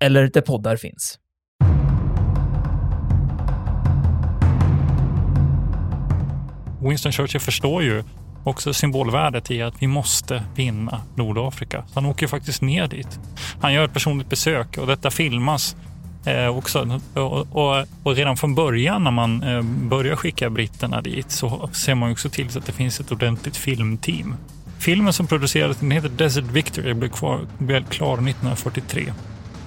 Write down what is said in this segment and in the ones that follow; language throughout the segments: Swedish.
eller där poddar finns. Winston Churchill förstår ju också symbolvärdet i att vi måste vinna Nordafrika. Så han åker faktiskt ner dit. Han gör ett personligt besök och detta filmas eh, också. Och, och, och, redan från början när man eh, börjar skicka britterna dit så ser man också till så att det finns ett ordentligt filmteam. Filmen som producerades den heter Desert Victory och blev, blev klar 1943.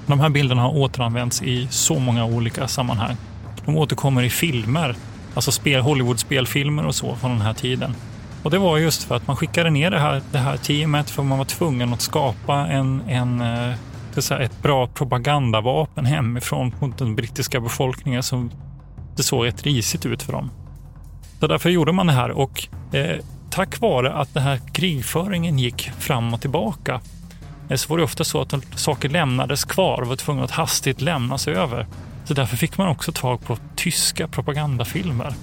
De här bilderna har återanvänts i så många olika sammanhang. De återkommer i filmer, alltså spel, Hollywood-spelfilmer och så från den här tiden. Och det var just för att man skickade ner det här, det här teamet för man var tvungen att skapa en, en, eh, säga, ett bra propagandavapen hemifrån mot den brittiska befolkningen som det såg rätt risigt ut för dem. Så därför gjorde man det här och eh, tack vare att den här krigföringen gick fram och tillbaka Eh, så var det ofta så att saker lämnades kvar och var tvungna att hastigt lämnas över. Så därför fick man också tag på tyska propagandafilmer.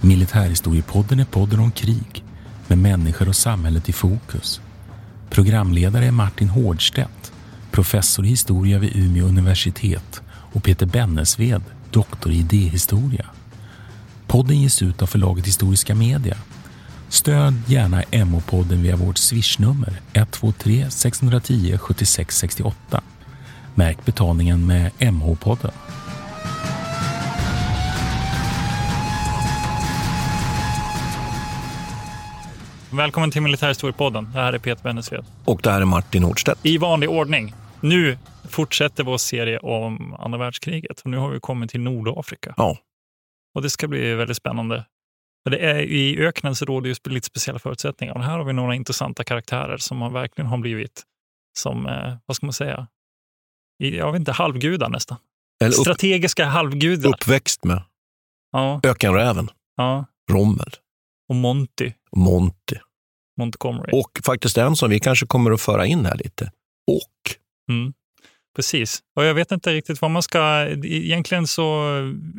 Militärhistoriepodden är podden om krig med människor och samhället i fokus. Programledare är Martin Hårdstedt, professor i historia vid Umeå universitet och Peter Bennesved, doktor i idéhistoria. Podden ges ut av förlaget Historiska Media. Stöd gärna MH-podden via vårt swishnummer 123 610 76 68. Märk betalningen med MH-podden. Välkommen till Militärhistoriepodden. Det här är Peter Bennesved. Och det här är Martin Nordstedt. I vanlig ordning. Nu fortsätter vår serie om andra världskriget och nu har vi kommit till Nordafrika. Ja. Och det ska bli väldigt spännande. Det är, I öknen så råder ju lite speciella förutsättningar och här har vi några intressanta karaktärer som har verkligen har blivit som, eh, vad ska man säga, jag vet inte, halvgudar nästan. Eller upp, Strategiska halvgudar. Uppväxt med ja. ökenräven, ja. Rommel och Monty. Monty. Montgomery. Och faktiskt en som vi kanske kommer att föra in här lite. Och. Mm. Precis. Och jag vet inte riktigt vad man ska... Egentligen så...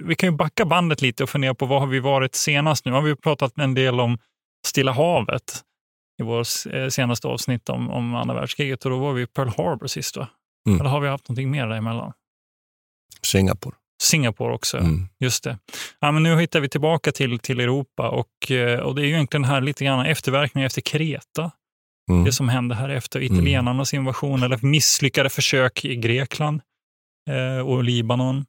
Vi kan ju backa bandet lite och fundera på vad har vi varit senast nu? Har vi pratat en del om Stilla havet i vårt senaste avsnitt om, om andra världskriget och då var vi i Pearl Harbor sist va? Mm. Eller har vi haft någonting mer däremellan? Singapore. Singapore också, mm. just det. Ja, men nu hittar vi tillbaka till, till Europa och, eh, och det är ju egentligen här lite grann efterverkningar efter Kreta. Mm. Det som hände här efter mm. italienarnas invasion eller misslyckade försök i Grekland eh, och Libanon.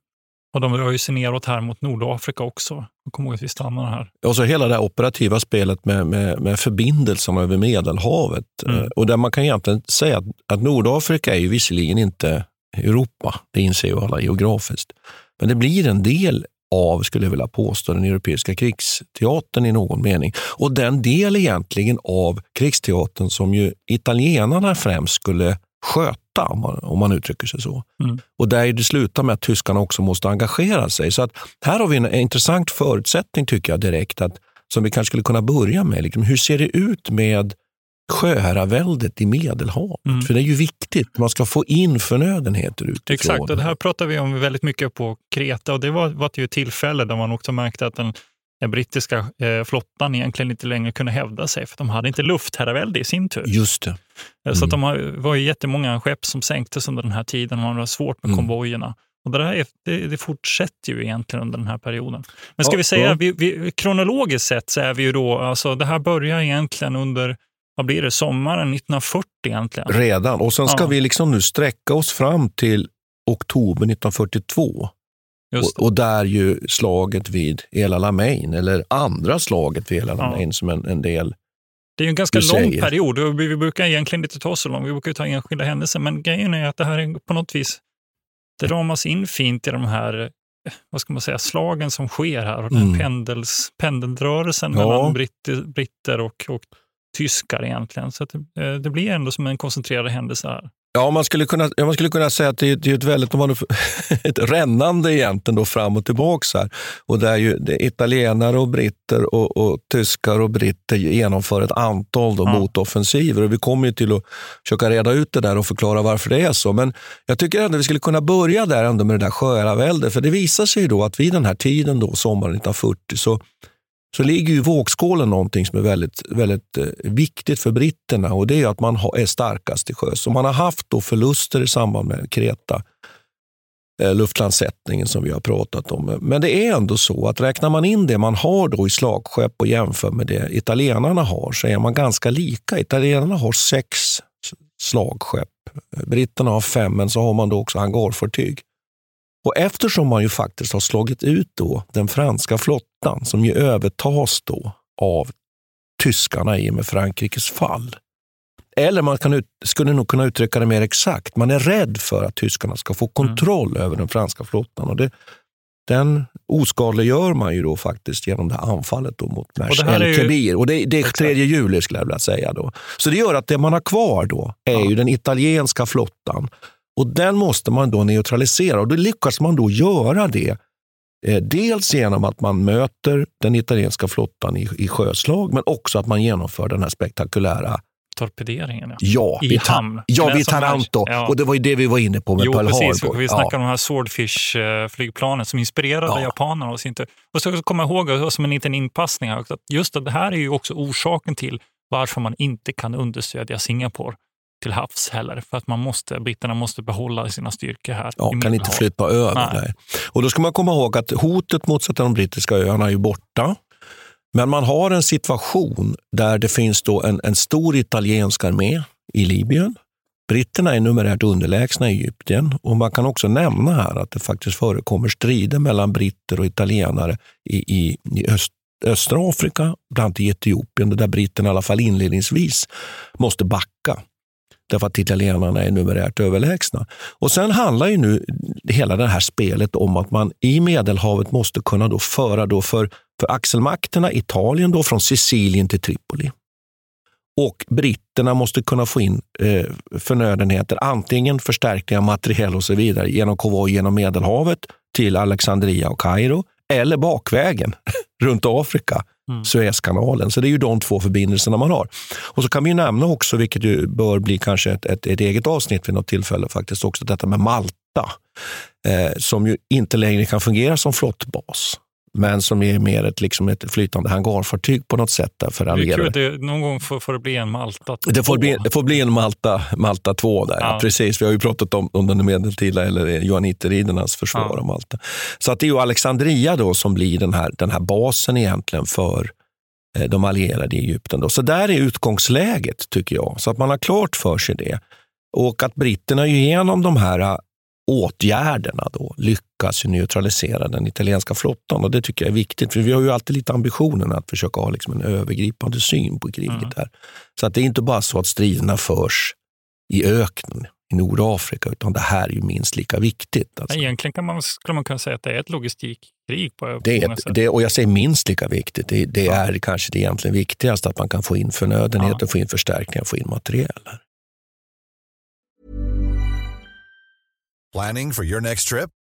Och de rör sig neråt här mot Nordafrika också. Kom ihåg att vi stannar här. Och så hela det operativa spelet med, med, med förbindelserna över Medelhavet. Mm. Eh, och där man kan egentligen säga att, att Nordafrika är ju visserligen inte Europa, det inser ju alla geografiskt. Men det blir en del av, skulle jag vilja påstå, den europeiska krigsteatern i någon mening. Och den del egentligen av krigsteatern som ju italienarna främst skulle sköta, om man, om man uttrycker sig så. Mm. Och där det slutar med att tyskarna också måste engagera sig. Så att här har vi en intressant förutsättning tycker jag direkt, att, som vi kanske skulle kunna börja med. Liksom, hur ser det ut med sjöherraväldet i Medelhavet. Mm. För det är ju viktigt, man ska få in förnödenheter utifrån. Exakt, och det här pratar vi om väldigt mycket på Kreta och det var, var ju ett tillfälle där man också märkte att den, den brittiska eh, flottan egentligen inte längre kunde hävda sig för de hade inte luftherravälde i sin tur. Just det. Mm. Så att mm. de var ju jättemånga skepp som sänktes under den här tiden och man hade svårt med mm. konvojerna. Och det, här, det, det, fortsätter ju egentligen under den här perioden. Men ska ja, vi säga, ja. vi, vi, kronologiskt sett så är vi ju då, alltså det här börjar egentligen under vad blir det, sommaren 1940 egentligen. Redan, och sen ska ja. vi liksom nu sträcka oss fram till oktober 1942. Och, och, där ju slaget vid El Alamein, eller andra slaget vid El Alamein ja. som en, en del det är en ganska lång säger. period. Vi brukar egentligen inte ta så långt, vi brukar ta enskilda händelser, men grejen är att det här är på något vis, det ramas in fint i de här vad ska man säga, slagen som sker här och den Mm. pendels, pendelrörelsen Ja. mellan britter, britter och, och tyskar egentligen. Så att det, eh, det blir ändå som en koncentrerad händelse här. Ja, man skulle kunna, man skulle kunna säga att det, är- det är ett väldigt, man, ett rännande egentligen då fram och tillbaks här. Och där ju italienare och britter och, och tyskar och britter genomför ett antal då Ja. motoffensiver. Och vi kommer ju till att försöka reda ut det där och förklara varför det är så. Men jag tycker ändå vi skulle kunna börja där ändå med det där sjöärväldet. För det visar sig då att vid den här tiden, då, sommaren 1940, så så ligger ju i vågskålen någonting som är väldigt, väldigt eh, viktigt för britterna och det är att man är starkast till sjöss. Man har haft då förluster i samband med Kreta, eh, luftlandsättningen som vi har pratat om. Men det är ändå så att räknar man in det man har då i slagskepp och jämför med det italienarna har så är man ganska lika. Italienarna har sex slagskepp, britterna har fem, men så har man då också hangarfartyg. Och eftersom man ju faktiskt har slagit ut då den franska flottan som ju övertas då av tyskarna i och med Frankrikes fall. Eller man kan ut, skulle nog kunna uttrycka det mer exakt. Man är rädd för att tyskarna ska få kontroll över den franska flottan. Och det, den oskadliggör man ju då faktiskt genom det här anfallet då mot Mers det här är ju- el-Kebir. Och det, det är Exakt. 3 juli skulle jag vilja säga. Då. Så det gör att det man har kvar då är Ja. ju den italienska flottan. Och den måste man då neutralisera och då lyckas man då göra det. Eh, dels genom att man möter den italienska flottan i, i sjöslag, men också att man genomför den här spektakulära Torpederingen. Ja. Ja, I Ta- hamn. ja, vid Taranto. ja. Och det var ju det vi var inne på med Jo, Pearl precis. Harbor. Vi snackar ja. om de här Swordfish-flygplanen som inspirerade Ja. japanerna. Och, så inte. och så komma ihåg, som en liten inpassning här att just det här är ju också orsaken till varför man inte kan understödja Singapore till havs heller. För att man måste, britterna måste behålla sina styrkor här. Ja, kan inte flytta över. Nej. Nej. Och då ska man komma ihåg att hotet mot de brittiska öarna är borta. Men man har en situation där det finns då en, en stor italiensk armé i Libyen. Britterna är numerärt underlägsna i Egypten och man kan också nämna här att det faktiskt förekommer strider mellan britter och italienare i, i, i öst, östra Afrika, bland annat i Etiopien, där britterna i alla fall inledningsvis måste backa därför att italienarna är numerärt överlägsna. Och sen handlar ju nu hela det här spelet om att man i Medelhavet måste kunna då föra då för, för axelmakterna Italien då från Sicilien till Tripoli. Och britterna måste kunna få in eh, förnödenheter, antingen förstärkningar, materiell och så vidare, genom konvoj genom Medelhavet till Alexandria och Kairo, eller bakvägen runt Afrika, Mm. Suezkanalen. Så det är ju de två förbindelserna man har. Och så kan vi ju nämna också, vilket ju bör bli kanske ett, ett, ett eget avsnitt vid något tillfälle, faktiskt också detta med Malta, eh, som ju inte längre kan fungera som flottbas men som är mer ett, liksom ett flytande hangarfartyg på något sätt där för Det är kul, det, någon gång får, får det bli en Malta Det får, bli, det får bli en Malta, Malta 2 där, ja. Ja. precis. Vi har ju pratat om, om den medeltida eller johanniterridernas försvar Ja. av Malta. Så att det är ju Alexandria då som blir den här, den här basen egentligen för eh, de allierade i Egypten. Då. Så där är utgångsläget tycker jag, så att man har klart för sig det. Och att britterna ju genom de här eh, åtgärderna då lyckas ju neutralisera den italienska flottan. Och Det tycker jag är viktigt, för vi har ju alltid lite ambitionen att försöka ha liksom en övergripande syn på kriget. Mm. här. Så att det är inte bara så att striderna förs i öknen i Nordafrika, utan det här är ju minst lika viktigt. Alltså. Egentligen kan man, skulle man kunna säga att det är ett logistikkrig på Det är, sätt. det, och jag säger minst lika viktigt. Det, det Ja. är kanske det egentligen viktigaste, att man kan få in förnödenheter, få in förstärkningar, få in materiel. Planning for your next trip?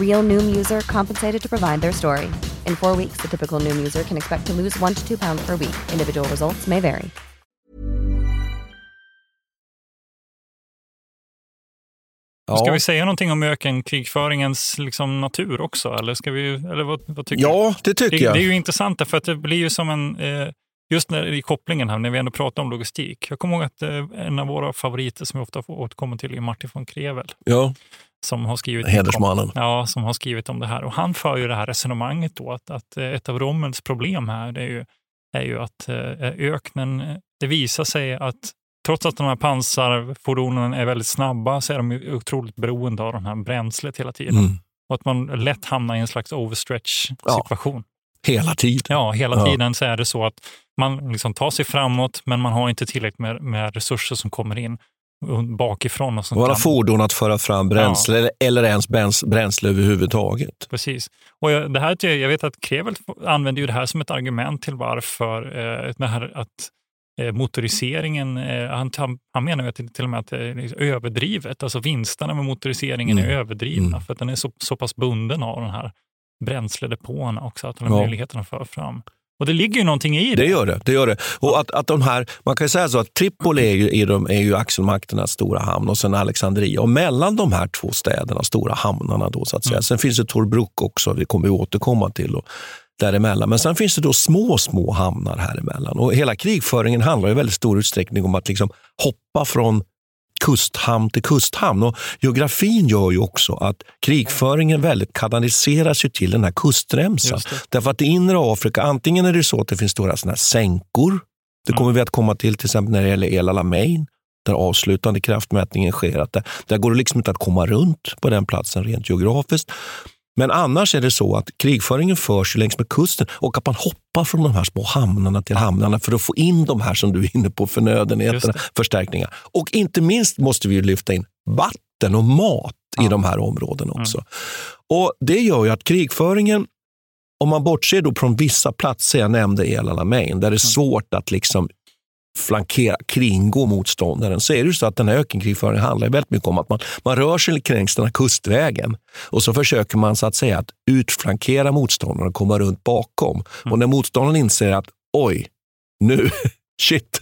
Real Noom user compensated to provide their story. In four weeks, the typical Noom user can expect to lose one to two pounds per week. Individual results may vary. Ska vi säga någonting om ökenkrigföringens liksom natur också? Eller, ska vi, eller vad, vad tycker Ja, det tycker det, jag. Det är ju intressant för att det blir ju som en... Eh, just när, i kopplingen här, när vi ändå pratar om logistik. Jag kommer ihåg att eh, en av våra favoriter som vi ofta får återkomma till är Martin von Krevel. Ja, Som har skrivit Hedersmannen. Om, ja, som har skrivit om det här. Och han för ju det här resonemanget då att, att eh, ett av Rommels problem här är ju, är ju att eh, öknen, eh, det visar sig att trots att de här pansarfordonen är väldigt snabba så är de ju otroligt beroende av det här bränslet hela tiden. Mm. Och att man lätt hamnar i en slags overstretch situation. hela tiden. Ja, hela Ja. tiden så är det så att man liksom tar sig framåt men man har inte tillräckligt med, med resurser som kommer in bakifrån. Och som Våra fordon att föra fram bränsle eller, eller ens bräns- bränsle överhuvudtaget. Precis. Och jag, det här, jag vet att Krevel använder ju det här som ett argument till varför eh, här att eh, motoriseringen, eh, han, han, menar ju att det till och med att det är liksom överdrivet. Alltså vinsterna med motoriseringen är Mm. överdrivna Mm. för att den är så, så pass bunden av den här bränsledepåerna också, att den har Ja. möjligheten att föra fram. Och det ligger ju någonting i det. Det gör det. det, gör det. Och att, att de här, man kan säga så att Tripoli är ju, är, de, är ju axelmakternas stora hamn och sen Alexandria. Och mellan de här två städerna, stora hamnarna då så att säga. Mm. Sen finns det Tobruk också, det kommer vi återkomma till. Och, däremellan. Men sen finns det då små, små hamnar här emellan. Och hela krigföringen handlar i väldigt stor utsträckning om att liksom hoppa från kusthamn till kusthamn. Och geografin gör ju också att krigföringen väldigt kanaliseras ju till den här kustremsan. Därför att i inre Afrika, antingen är det så att det finns stora såna här sänkor. Det kommer vi att komma till till exempel när det gäller El Alamein, där avslutande kraftmätningen sker. Att där, där går det liksom inte att komma runt på den platsen rent geografiskt. Men annars är det så att krigföringen förs längs med kusten och att man hoppar från de här små hamnarna till hamnarna för att få in de här som du är inne på, förnödenheterna, förstärkningar. Och inte minst måste vi lyfta in vatten och mat i de här områdena också. Och Det gör ju att krigföringen, om man bortser då från vissa platser, jag nämnde El Alamein, där det är svårt att liksom flankera, kringgå motståndaren, så är det så att den här ökenkrigföringen handlar väldigt mycket om att man, man rör sig kring den här kustvägen och så försöker man så att säga att utflankera motståndaren och komma runt bakom. Och när motståndaren inser att oj, nu, shit,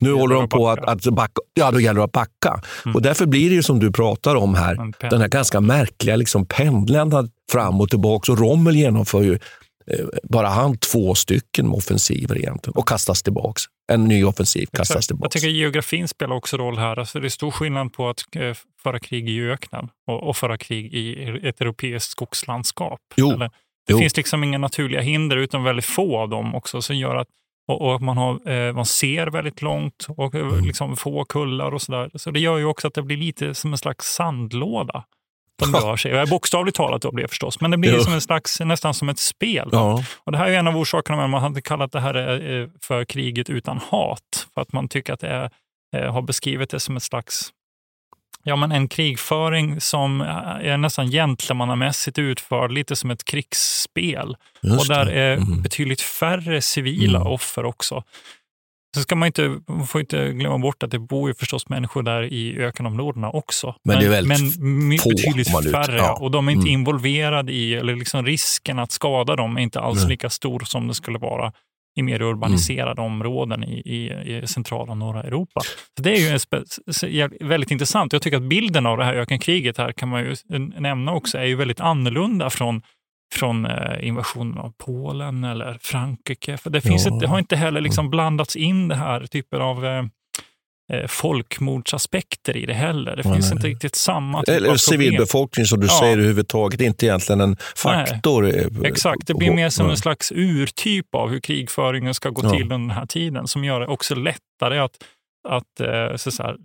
nu håller de på att, att backa, ja då gäller det att backa. Och därför blir det ju som du pratar om här, den här ganska märkliga liksom pendlandet fram och tillbaka. Och Rommel genomför ju bara han två stycken offensiver egentligen och kastas tillbaks. En ny offensiv kastas Exakt. Jag tillbaks. tycker geografin spelar också roll här. Alltså det är stor skillnad på att eh, föra krig i öknen och, och föra krig i ett europeiskt skogslandskap. Jo. Eller, det Jo. finns liksom inga naturliga hinder utan väldigt få av dem också som gör att och, och man, har, eh, man ser väldigt långt och eh, Mm. liksom få kullar och sådär. Så det gör ju också att det blir lite som en slags sandlåda. De rör sig. Bokstavligt talat då blir det förstås, men det blir som en slags, nästan som ett spel. Ja. Och Det här är en av orsakerna med att man hade kallat det här eh, för kriget utan hat. För att man tycker att det är, eh, har beskrivit det som ett slags Ja, men en krigföring som är nästan gentlemannamässigt utförd, lite som ett krigsspel. Just och där det. är Mm. betydligt färre civila Mm. offer också. Så ska man, inte, man får inte glömma bort att det bor ju förstås människor där i ökenområdena också. Men det är väldigt men få, betydligt man färre. ja. Och de är inte Mm. involverade i, eller liksom risken att skada dem är inte alls Nej. lika stor som det skulle vara i mer urbaniserade områden i, i, i centrala norra Europa. Så det är ju spe, väldigt intressant. Jag tycker att bilden av det här ökenkriget här kan man ju nämna också är ju väldigt annorlunda från från eh, invasionen av Polen eller Frankrike. För det, finns Ja. ett, det har inte heller liksom blandats in det här typer av eh, eh, folkmordsaspekter i det heller. Det Nej, finns nej. inte riktigt samma typ Eller av civilbefolkning som du Ja. säger överhuvudtaget, inte egentligen en faktor. eh, Exakt, det blir mer som Nej. en slags urtyp av hur krigföringen ska gå Ja. till under den här tiden som gör det också lättare att att eh, så här,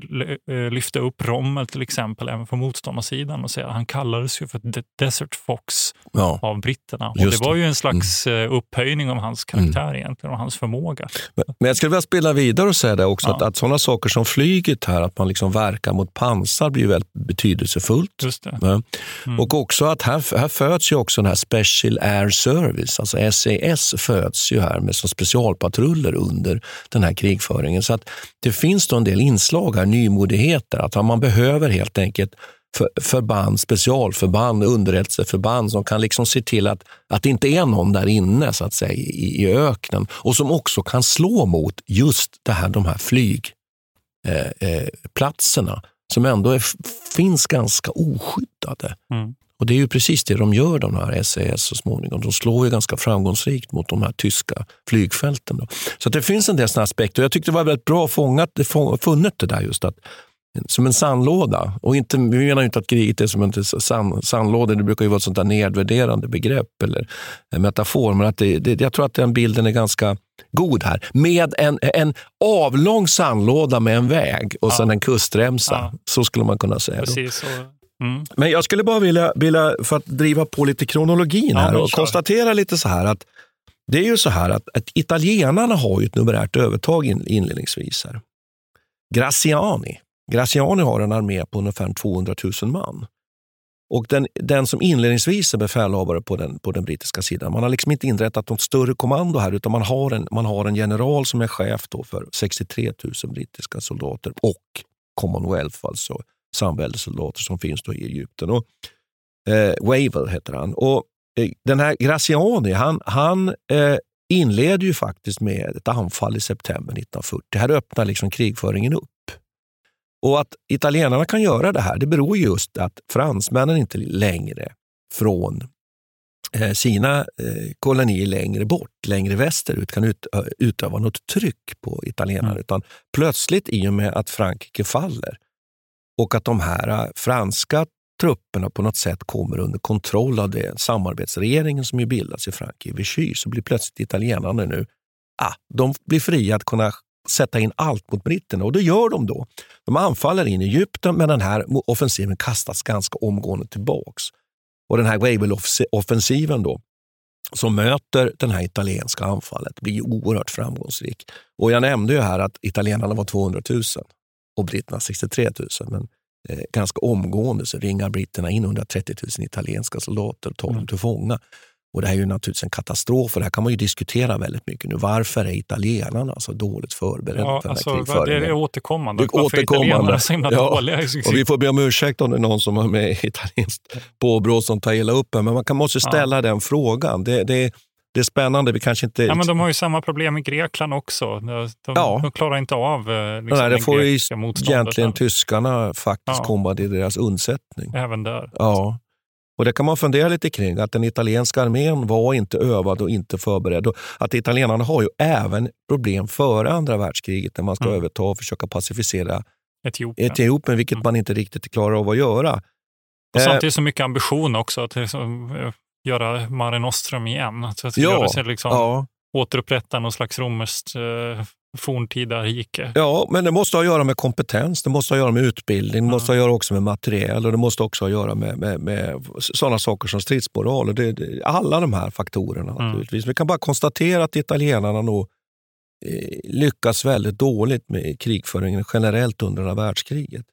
eh, lyfta upp Rommel till exempel även på motståndarsidan och säga han kallades ju för Desert Fox ja. av britterna. Och det var ju en slags mm. Eh, upphöjning av hans karaktär mm. egentligen och hans förmåga. Men, men jag skulle vilja spela vidare och säga det också, ja. att, att sådana saker som flyget här, att man liksom verkar mot pansar blir väldigt betydelsefullt. Ja. Mm. Och också att här, här föds ju också den här Special Air Service, alltså SAS föds ju här med som specialpatruller under den här krigföringen. Så att det finns då en del inslag här, nymodigheter, att man behöver helt enkelt för, förband, specialförband, underrättelseförband som kan liksom se till att, att det inte är någon där inne så att säga, i, i öknen och som också kan slå mot just det här, de här flygplatserna eh, eh, som ändå är, finns ganska oskyddade. Mm. Och Det är ju precis det de gör, de här SAS så småningom. De slår ju ganska framgångsrikt mot de här tyska flygfälten. Då. Så det finns en del sådana aspekter. Jag tyckte det var väldigt bra fångat, funnet det där just att som en sandlåda. Och inte, vi menar inte att kriget är som en sand, sandlåda. Det brukar ju vara ett sånt där nedvärderande begrepp eller metafor. Men att det, det, jag tror att den bilden är ganska god här. Med en, en avlång sandlåda med en väg och ja. sen en kustremsa. Ja. Så skulle man kunna säga. Precis, Mm. Men jag skulle bara vilja, vilja, för att driva på lite kronologin ja, här och konstatera lite så här att det är ju så här att, att italienarna har ju ett numerärt övertag inledningsvis. Här. Graziani. Graziani har en armé på ungefär 200 000 man. Och den, den som inledningsvis är befälhavare på den, på den brittiska sidan, man har liksom inte inrättat något större kommando här, utan man har en, man har en general som är chef för 63 000 brittiska soldater och Commonwealth, alltså samväldesoldater som finns då i Egypten. Och, eh, Wavell heter han. Och, eh, den här Graziani, han, han eh, inleder ju faktiskt med ett anfall i september 1940. Här öppnar liksom krigföringen upp. Och att italienarna kan göra det här, det beror just att fransmännen inte längre från eh, sina eh, kolonier längre bort, längre västerut, kan ut, utöva något tryck på italienarna. Mm. Utan plötsligt, i och med att Frankrike faller, och att de här eh, franska trupperna på något sätt kommer under kontroll av det samarbetsregeringen som ju bildas i Frankrike, Vichy, så blir plötsligt italienarna nu, ah, de blir fria att kunna sätta in allt mot britterna och det gör de då. De anfaller in i Egypten men den här offensiven kastas ganska omgående tillbaks. Och den här Wavell-offensiven då, som möter det här italienska anfallet blir oerhört framgångsrik. Och jag nämnde ju här att italienarna var 200 000 och britterna 63 000. Men eh, ganska omgående så ringar britterna in 130 000 italienska soldater och tar mm. dem till fånga. Och det här är ju naturligtvis en katastrof och det här kan man ju diskutera väldigt mycket nu. Varför är italienarna så dåligt förberedda ja, för alltså, Det är återkommande. Det är återkommande. är så himla ja. dåliga? Och vi får be om ursäkt om det är någon som har med italienskt påbrå som tar illa upp men man kan måste ställa ja. den frågan. Det, det, det är spännande. Vi kanske inte... Ja, men de har ju samma problem i Grekland också. De, ja. de klarar inte av eh, liksom, Nej, det får ju egentligen tyskarna faktiskt ja. komma till deras undsättning. Även där. Ja. Och Det kan man fundera lite kring, att den italienska armén var inte övad och inte förberedd. Och att italienarna har ju även problem före andra världskriget när man ska mm. överta och försöka pacificera Etiopien, Etiopien vilket mm. man inte riktigt klarar av att göra. Och samtidigt så mycket ambition också. Att liksom, göra Mare Nostrum igen. Alltså att ja, göra sig liksom, ja. återupprätta någon slags romerskt eh, forntida rike. Ja, men det måste ha att göra med kompetens, det måste ha att göra med utbildning, det mm. måste ha att göra också med materiel och det måste också ha att göra med, med, med sådana saker som stridsmoral. Det, det, alla de här faktorerna mm. naturligtvis. Vi kan bara konstatera att italienarna nog eh, lyckas väldigt dåligt med krigföringen generellt under andra världskriget.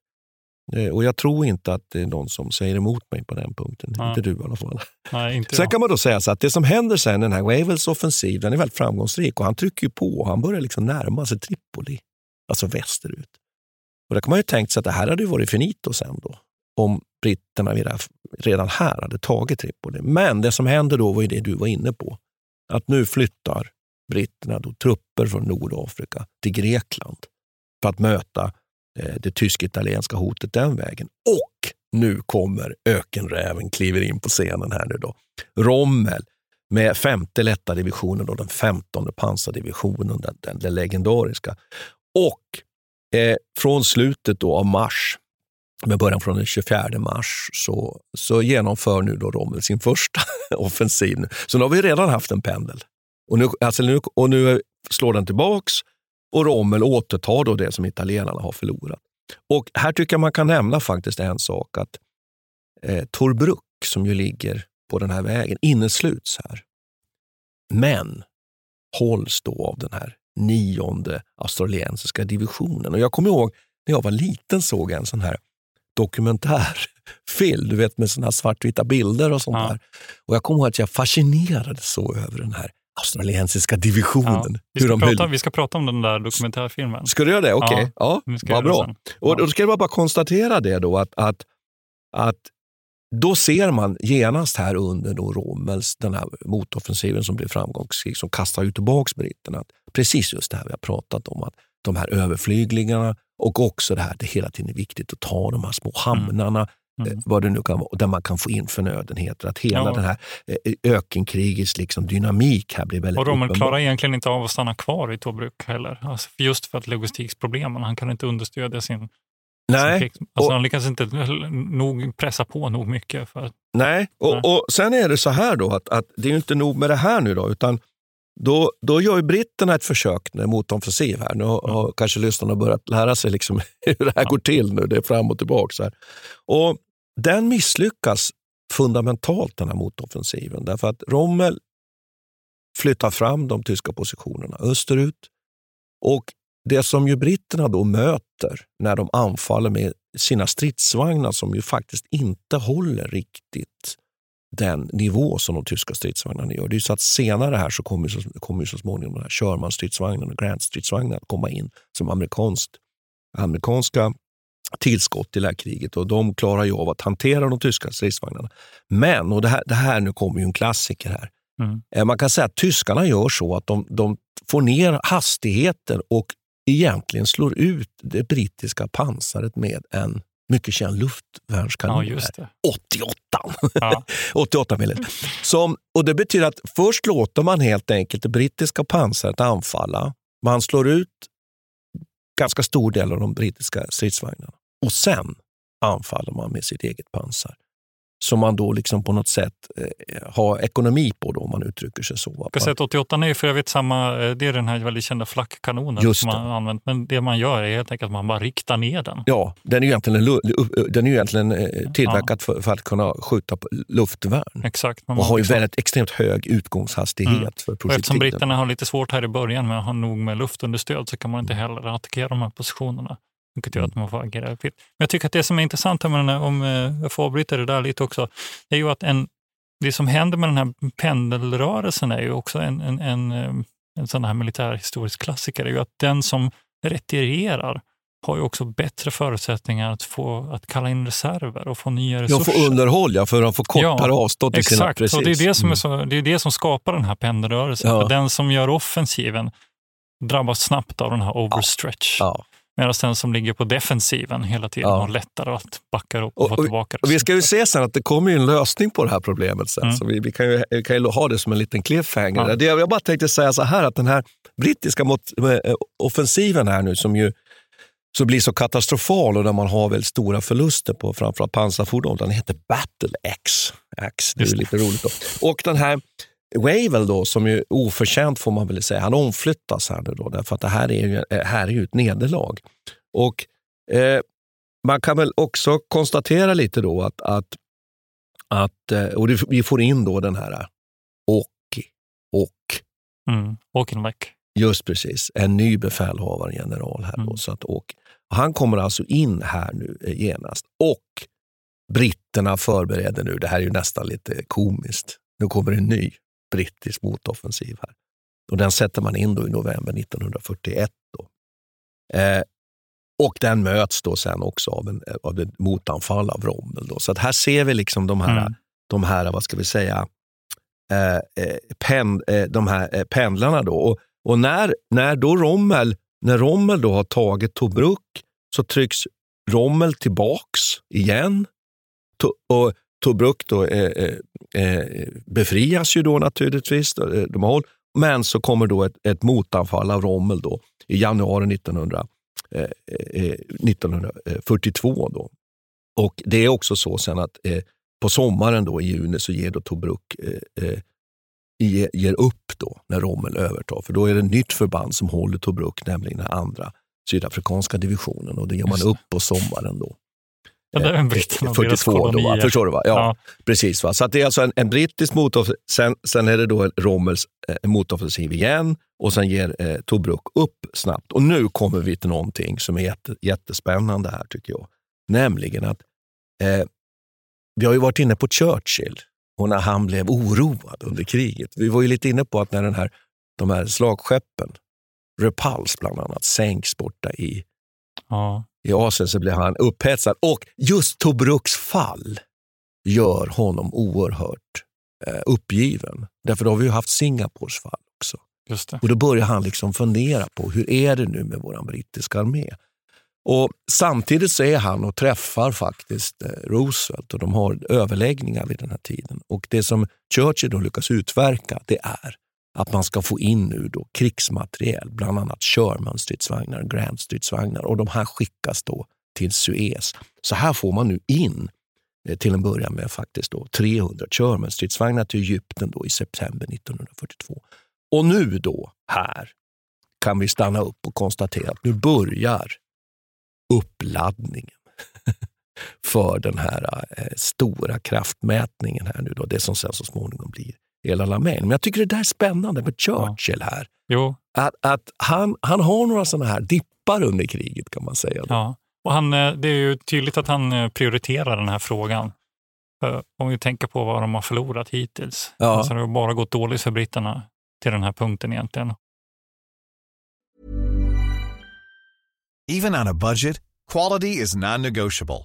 Eh, och jag tror inte att det är någon som säger emot mig på den punkten. Nej. Inte du i alla fall. Nej, inte sen kan man då säga så att det som händer sen, den här Wavels offensiv, den är väldigt framgångsrik och han trycker på. Han börjar liksom närma sig Tripoli, alltså västerut. Och där kan man ju tänkt sig att det här hade varit finito sen då, om britterna redan här hade tagit Tripoli. Men det som händer då var ju det du var inne på. Att nu flyttar britterna då trupper från Nordafrika till Grekland för att möta Eh, det tysk-italienska hotet den vägen. Och nu kommer ökenräven, kliver in på scenen här nu då. Rommel med femte lätta divisionen, och den femtonde pansardivisionen, den, den, den legendariska. Och eh, från slutet då av mars, med början från den 24 mars, så, så genomför nu då Rommel sin första offensiv. Så nu har vi redan haft en pendel. Och nu, alltså nu, och nu slår den tillbaks och Rommel återtar då det som italienarna har förlorat. Och här tycker jag man kan nämna faktiskt en sak, att eh, Torbruck, som ju ligger på den här vägen, innesluts här. Men hålls då av den här nionde australiensiska divisionen. Och jag kommer ihåg när jag var liten såg en sån här dokumentärfilm, du vet med såna här svartvita bilder och sånt ja. där. Och jag kommer ihåg att jag fascinerades så över den här australiensiska divisionen. Ja, vi, ska prata, vi, ska prata, om den där dokumentärfilmen. Ska du göra det? Okej, okay. ja, ja vad bra. Och då ska jag bara konstatera det då att, att, att då ser man genast här under då Rommels, den här motoffensiven som blev framgångsrik, som kastar ju tillbaka britterna, precis just det här vi har pratat om, att de här överflygningarna och också det här att det hela tiden är viktigt att ta de här små hamnarna, Mm. Eh, vad det nu kan vara, där man kan få in förnödenheter. Att hela ja. den här eh, ökenkrigets liksom dynamik här blir väldigt Och Rommel klarar egentligen inte av att stanna kvar i Tobruk heller. Alltså just för att logistikproblemen. Han kan inte understödja sin Nej. Sin alltså och, han lyckas inte nog pressa på nog mycket. För, nej, och, nej. och sen är det så här då att, att det är inte nog med det här nu då, utan då, då gör britterna ett försök mot offensiv här. Nu har mm. kanske lyssnarna börjat lära sig liksom hur det här går till nu. Det är fram och tillbaka. Här. Och den misslyckas fundamentalt, den här motoffensiven. Därför att Rommel flyttar fram de tyska positionerna österut. Och det som ju britterna då möter när de anfaller med sina stridsvagnar som ju faktiskt inte håller riktigt den nivå som de tyska stridsvagnarna gör. Det är så att senare här så kommer så, kommer så småningom den här Sherman-stridsvagnen och Grant-stridsvagnen att komma in som amerikanskt, amerikanska tillskott till det här kriget och de klarar ju av att hantera de tyska stridsvagnarna. Men, och det här, det här nu kommer ju en klassiker här. Mm. Eh, man kan säga att tyskarna gör så att de, de får ner hastigheten och egentligen slår ut det brittiska pansaret med en mycket känd luftvärnskanon. Ja, 88! Ja. 88 mm. Som, och Det betyder att först låter man helt enkelt det brittiska pansaret anfalla. Man slår ut ganska stor del av de brittiska stridsvagnarna. Och sen anfaller man med sitt eget pansar som man då liksom på något sätt eh, har ekonomi på, då, om man uttrycker sig så. Kassett 88 är för övrigt samma, eh, det är den här väldigt kända flackkanonen som man har använt. Men det man gör är helt enkelt att man bara riktar ner den. Ja, den är ju egentligen, den är egentligen eh, tillverkad ja. för, för, att kunna skjuta på luftvärn. Exakt. och har ju liksom... väldigt extremt hög utgångshastighet mm. för projektilen. Eftersom britterna har lite svårt här i början med att ha nog med luftunderstöd så kan man inte heller attackera de här positionerna. Vilket gör att man får agera fritt. Men jag tycker att det som är intressant, med den här, om eh, jag får avbryta det där lite också, är ju att en, det som händer med den här pendelrörelsen är ju också en, en, en, eh, en sån här militärhistorisk klassiker, är ju att den som retirerar har ju också bättre förutsättningar att, få, att kalla in reserver och få nya resurser. Ja, få underhåll, ja, för att få kortare ja, avstånd till exakt, sina... Precis. Och det, är det, som är så, det är det som skapar den här pendelrörelsen. Ja. Den som gör offensiven drabbas snabbt av den här overstretch. Ja. Medan den som ligger på defensiven hela tiden ja. har lättare att backa upp och, och få tillbaka och Vi ska ju se sen att det kommer en lösning på det här problemet sen. Mm. Så vi, vi, kan ju, vi kan ju ha det som en liten cliffhanger. Ja. Det, jag bara tänkte säga så här att den här brittiska mot, eh, offensiven här nu som ju så blir så katastrofal och där man har väldigt stora förluster på framförallt pansarfordon. Den heter Battle X. X det är lite roligt. Då. Och den här Wavell då, som ju oförtjänt får man väl säga, han omflyttas här nu då, därför att det här är ju, eh, här är ju ett nederlag. Och eh, man kan väl också konstatera lite då att, att, att eh, och vi får in då den här Åki, och. Mm, Åkenbeck. Just precis, en ny befälhavare, general här. Mm. Då, så att, och, han kommer alltså in här nu eh, genast. Och britterna förbereder nu, det här är ju nästan lite komiskt, nu kommer en ny brittisk motoffensiv här. Och den sätter man in då i november 1941. Då. Eh, och den möts då sen också av, en, av ett motanfall av Rommel. Då. Så att här ser vi liksom de här, mm. de här vad ska vi säga, eh, eh pen, eh, de här eh, pendlarna. Då. Och, och, när, när då Rommel, när Rommel då har tagit Tobruk så trycks Rommel tillbaks igen. To, och Tobruk då, eh, eh, befrias ju då naturligtvis, eh, de håll, men så kommer då ett, ett motanfall av Rommel då, i januari 1900, eh, 1942. Eh, då. Och Det är också så sen att eh, på sommaren då, i juni så ger då Tobruk ge, ger upp då när Rommel övertar. För då är det ett nytt förband som håller Tobruk, nämligen den andra sydafrikanska divisionen. Och det ger man upp på sommaren då. Britterna 42 då, va? förstår du? Va? Ja, Ja. Precis. Va? Så det är alltså en, en brittisk motoffensiv, sen, sen är det då Rommels eh, motoffensiv igen och sen ger eh, Tobruk upp snabbt. Och nu kommer vi till någonting som är jätte, jättespännande här tycker jag. Nämligen att eh, vi har ju varit inne på Churchill och när han blev oroad under kriget. Vi var ju lite inne på att när den här, de här slagskeppen, Repulse bland annat, sänks borta i Ja. i Asien så blir han upphetsad. Och just Tobruks fall gör honom oerhört eh, uppgiven. Därför då har vi ju haft Singapores fall också. Just det. Och då börjar han liksom fundera på hur är det nu med vår brittiska armé? Och Samtidigt så är han och träffar faktiskt eh, Roosevelt och de har överläggningar vid den här tiden. Och Det som Churchill då lyckas utverka det är att man ska få in nu då krigsmateriel, bland annat Sherman-stridsvagnar, Grant-stridsvagnar och de här skickas då till Suez. Så här får man nu in eh, till en början med faktiskt då 300 Sherman-stridsvagnar till Egypten då i september 1942. Och nu då, här, kan vi stanna upp och konstatera att nu börjar uppladdningen för den här eh, stora kraftmätningen här nu då, det som sen så småningom blir El Alamein. Men jag tycker det där är spännande med Churchill här. Jo. Att, att han, han har några sådana här dippar under kriget kan man säga. Ja. Och han, eh, det är ju tydligt att han eh, prioriterar den här frågan. Om vi tänker på vad de har förlorat hittills. Ja. Alltså det har bara gått dåligt för britterna till den här punkten egentligen. Even on a budget, quality is non-negotiable.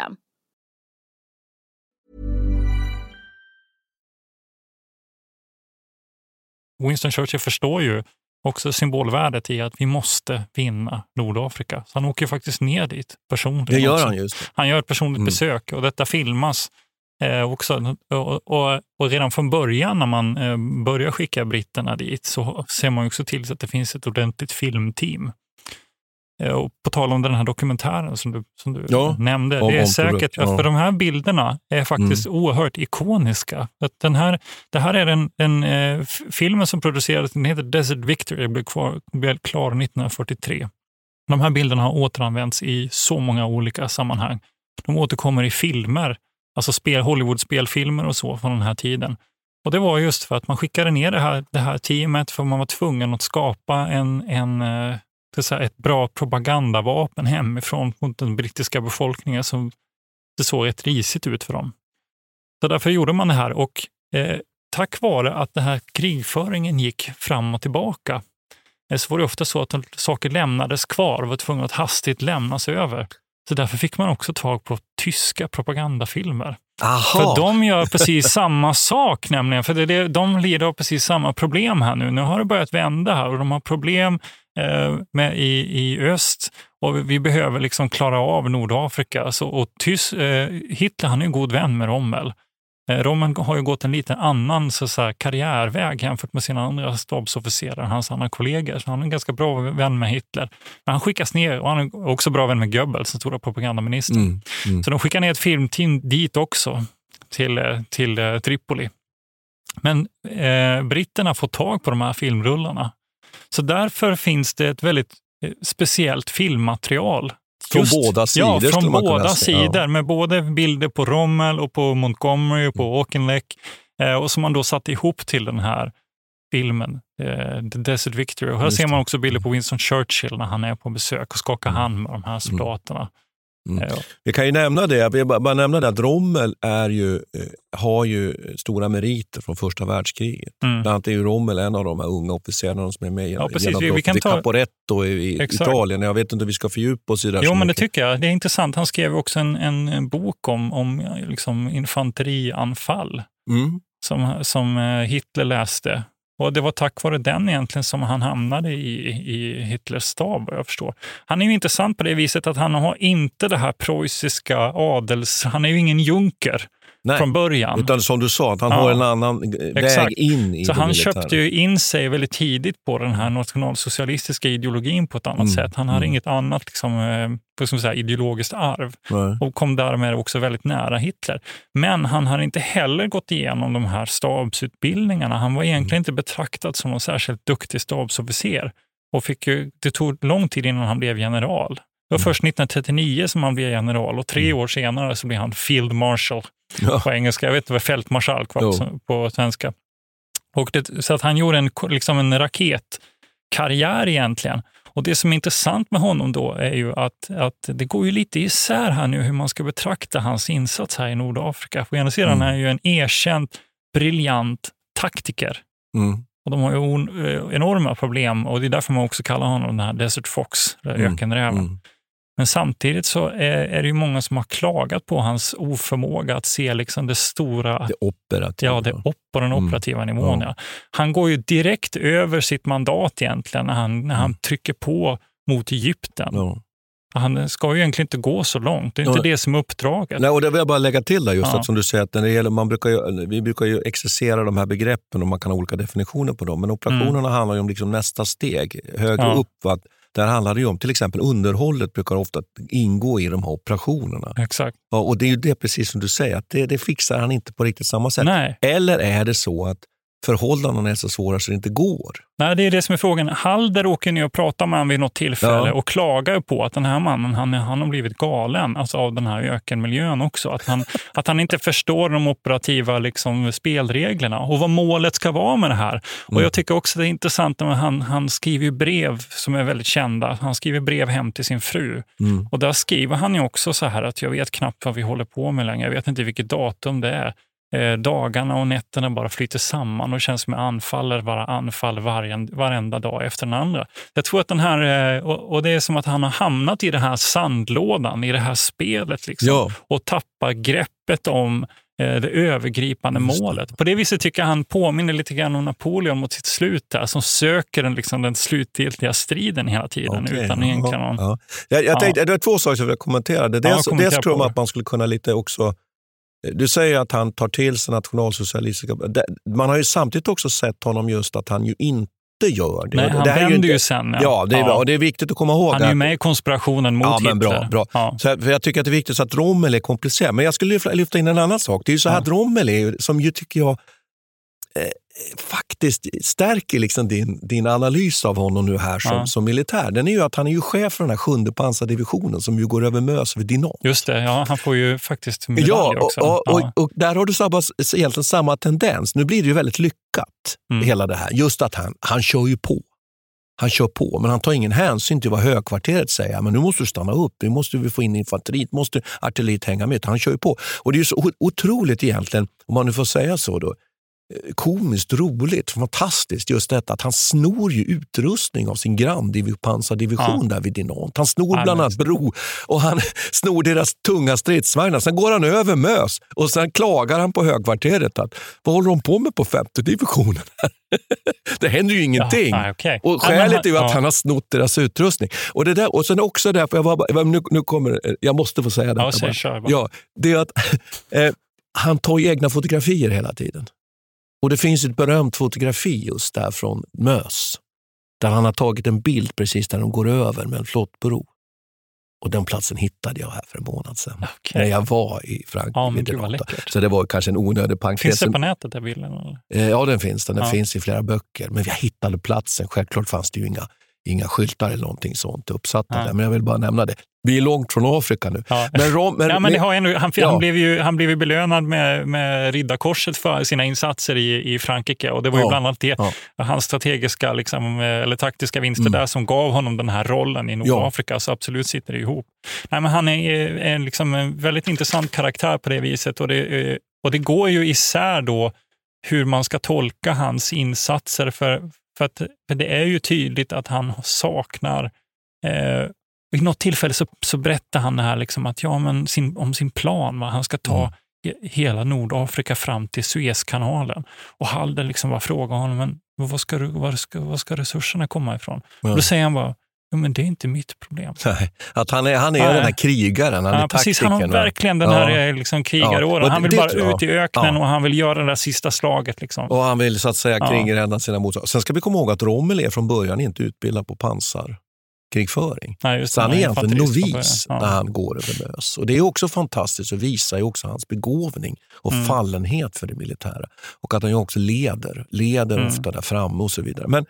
Winston Churchill förstår ju också symbolvärdet i att vi måste vinna Nordafrika. Så han åker ju faktiskt ner dit personligen. Det gör också. han just. det. Han gör ett personligt Mm. besök och detta filmas eh, också. Och, och, och redan från början när man eh, börjar skicka britterna dit så ser man ju också till så att det finns ett ordentligt filmteam. Eh, och på tal om den här dokumentären som du, som du Ja, nämnde. det är säkert, ja. för de här bilderna är faktiskt oerhört ikoniska. Att den här, det här är en, en eh, filmen som producerades, den heter Desert Victory, blev, kvar, blev klar 1943. De här bilderna har återanvänts i så många olika sammanhang. De återkommer i filmer, alltså spel, Hollywood-spelfilmer och så från den här tiden. Och Det var just för att man skickade ner det här, det här teamet för man var tvungen att skapa en, en, det så här, ett bra propagandavapen hemifrån mot den brittiska befolkningen som det såg rätt risigt ut för dem. Så därför gjorde man det här och eh, tack vare att den här krigföringen gick fram och tillbaka eh, så var det ofta så att saker lämnades kvar och var tvungna att hastigt lämnas över. Så därför fick man också tag på tyska propagandafilmer. Aha. För de gör precis samma sak nämligen. För det, det, de lider av precis samma problem här nu. Nu har det börjat vända här och de har problem eh, med, i, i öst och vi behöver liksom klara av Nordafrika. Så, och Tys, eh, Hitler han är en god vän med Rommel. Eh, Rommel har ju gått en lite annan så, så här, karriärväg jämfört med sina andra stabsofficerare, hans andra kollegor. Så han är en ganska bra vän med Hitler. Men han skickas ner och han är också bra vän med Goebbels, den stora propagandaministern. Mm, mm. Så de skickar ner ett filmteam dit också, till, eh, till eh, Tripoli. Men eh, britterna får tag på de här filmrullarna. Så därför finns det ett väldigt speciellt filmmaterial. Från båda sidor Ja, från båda säga. Ja. sidor med både bilder på Rommel och på Montgomery och på Mm. Auchinleck eh, och som man då satte ihop till den här filmen, eh, The Desert Victory. Och här Just ser man också bilder på Winston Churchill när han är på besök och skakar hand med de här soldaterna. Mm. Vi kan ju nämna det, jag bara bara nämna det att Rommel är ju, eh, har ju stora meriter från första världskriget. Mm. Bland annat är ju Rommel en av de här unga officerarna som är med Ja, precis. genom Vi- kan ta- Caporetto i, Exakt. Italien. Jag vet inte om vi ska fördjupa oss i det här Jo, men det tycker jag. Det är intressant. Han skrev också en, en, en bok om, om liksom infanterianfall Mm. som, som eh, Hitler läste. Och Det var tack vare den egentligen som han hamnade i, i Hitlers stab, vad jag förstår. Han är ju intressant på det viset att han har inte det här preussiska adels... Han är ju ingen junker Nej, från början. Utan som du sa, att han Ja. har en annan eh, Exakt. väg in i Så han militära. köpte ju in sig väldigt tidigt på den här nationalsocialistiska ideologin på ett annat Mm, sätt. Han hade mm. inget annat liksom, vad ska man säga, ideologiskt arv Nej. och kom därmed också väldigt nära Hitler. Men han hade inte heller gått igenom de här stabsutbildningarna. Han var egentligen inte betraktad som någon särskilt duktig stabsofficer och fick ju, det tog lång tid innan han blev general. Det var först 1939 som han blev general och tre år senare så blev han Field Marshal Ja. på engelska. Jag vet inte vad fältmarskalk var på, på svenska. Och det, så att han gjorde en, liksom en raketkarriär egentligen. Och Det som är intressant med honom då är ju att, att det går ju lite isär här nu hur man ska betrakta hans insats här i Nordafrika. På ena sidan Mm. är han ju en erkänd, briljant taktiker. Mm. Och de har ju on, eh, enorma problem och det är därför man också kallar honom den här Desert Fox, Mm. ökenräven. Mm. Men samtidigt så är, är det ju många som har klagat på hans oförmåga att se liksom det stora, Det operativa. ja, det op på den Mm. operativa nivån. Ja. Han går ju direkt över sitt mandat egentligen när han, när han Mm. trycker på mot Egypten. Ja. Han ska ju egentligen inte gå så långt. Det är inte Ja. det som är uppdraget. Nej, och det vill jag bara lägga till där, just Ja. att som du säger, att när det gäller, man brukar ju, vi brukar ju exercera de här begreppen och man kan ha olika definitioner på dem. Men operationerna handlar ju om liksom nästa steg, högre Mm. Ja. upp. Va? Där handlar det ju om, till exempel underhållet brukar ofta ingå i de här operationerna. Exakt. Ja, och det är ju det precis som du säger, att det, det fixar han inte på riktigt samma sätt. Nej. Eller är det så att förhållandena är så svåra så det inte går? Nej, det är det som är frågan. Halder åker ner och pratar med honom vid något tillfälle Ja. och klagar på att den här mannen han, han har blivit galen alltså av den här ökenmiljön också. Att han, att han inte förstår de operativa liksom, spelreglerna och vad målet ska vara med det här. Och Mm. Jag tycker också det är intressant att han, han skriver ju brev som är väldigt kända. Han skriver brev hem till sin fru. Mm. Och där skriver han ju också så här att jag vet knappt vad vi håller på med längre. Jag vet inte vilket datum det är. Eh, dagarna och nätterna bara flyter samman och känns som jag anfaller bara anfall varje, varenda dag efter den andra. Jag tror att den här, eh, och, det är som att han har hamnat i den här sandlådan, i det här spelet liksom, Ja. och tappar greppet om eh, det övergripande målet. På det viset tycker jag han påminner lite grann om Napoleon mot sitt slut där, som söker den, liksom, den slutgiltiga striden hela tiden Okej, utan ja, någon... ja. Jag, jag Ja. tänkte, det var två saker som jag vill kommentera. Det- Dels, kommentera dels tror jag att man skulle kunna lite också... Du säger att han tar till sig nationalsocialistiska... Man har ju samtidigt också sett honom just att han ju inte gör det. Nej, han det här är vänder ju inte- sen. Ja, det är, bra. Och det är viktigt att komma ihåg. Han är ju med i konspirationen mot Ja, men bra. Hitler. bra. Ja. Så, för jag tycker att det är viktigt att Rommel är komplicerad. Men jag skulle lyfta, in en annan sak. Det är ju så här Ja. att Rommel är som ju tycker jag eh, faktiskt stärker liksom din, din analys av honom nu här som, Ja. som militär. Den är ju att han är ju chef för den här sjunde pansardivisionen som ju går över Mös vid Dinant. Just det, ja, han får ju faktiskt medalj Ja, och, också. och, ja. och, och där har du samma, egentligen samma tendens. Nu blir det ju väldigt lyckat, Mm. hela det här. Just att han, han kör ju på. Han kör på, men han tar ingen hänsyn till vad högkvarteret säger. Men nu måste du stanna upp, nu måste vi få in infanteriet, måste artilleriet hänga med. Han kör ju på. Och det är ju så otroligt egentligen, om man nu får säga så, då, komiskt roligt, fantastiskt. Just detta att han snor ju utrustning av sin grannpansardivision ja. där vid Dinant. Han snor ja, bland annat bro och han snor deras tunga stridsvagnar. Sen går han över Mös och sen klagar han på högkvarteret att vad håller de på med på femte divisionen? det händer ju ingenting. Ja, okay. Och skälet är ju att han har snott deras utrustning. Och, det där, och sen också därför, jag, var, nu, nu kommer, jag måste få säga detta. Ja, ja, det är att eh, han tar ju egna fotografier hela tiden. Och Det finns ett berömt fotografi just där från Mös. Där han har tagit en bild precis där de går över med en flottbro. Och den platsen hittade jag här för en månad sedan. Okay. När jag var i Frankrike. Ja, så det var kanske en onödig parentes. Finns det på nätet, den bilden? Eh, ja, den finns. Den, den ja. finns i flera böcker. Men jag hittade platsen. Självklart fanns det ju inga inga skyltar eller någonting sånt uppsatta ja. där. Men jag vill bara nämna det. Vi är långt från Afrika nu. Ja. Men, Rom, men, ja, men har ändå, han, ja. han, blev ju, han blev ju belönad med, med Riddarkorset för sina insatser i, i Frankrike. Och Det var ju bland annat det, hans strategiska liksom, eller taktiska vinster mm. där som gav honom den här rollen i Nordafrika. Så absolut sitter det ihop. Nej, men han är, är liksom en väldigt intressant karaktär på det viset. Och det, och det går ju isär då hur man ska tolka hans insatser. För, för, att, för det är ju tydligt att han saknar eh, vid något tillfälle så, så berättar han det här liksom att, ja, men sin, om sin plan. Va? Han ska ta mm. hela Nordafrika fram till Suezkanalen. Och Halder liksom bara frågar honom, men var ska, var ska, var ska resurserna komma ifrån? Och då säger han bara, Ja, men det är inte mitt problem. Nej, att han är, han är Nej. den här krigaren, han ja, är precis, Han har verkligen den här ja. liksom, krigaråren. Ja. Han vill det, bara ut i öknen och han vill göra det där sista slaget. Liksom. Och han vill så att säga kringrädda sina motståndare. Sen ska vi komma ihåg att Rommel är från början inte utbildad på pansarkrigföring. Nej, så han är egentligen novis ja. när han går över Mös. Och det är också fantastiskt och visar ju också hans begåvning och mm. fallenhet för det militära. Och att han ju också leder, leder mm. ofta där framme och så vidare. Men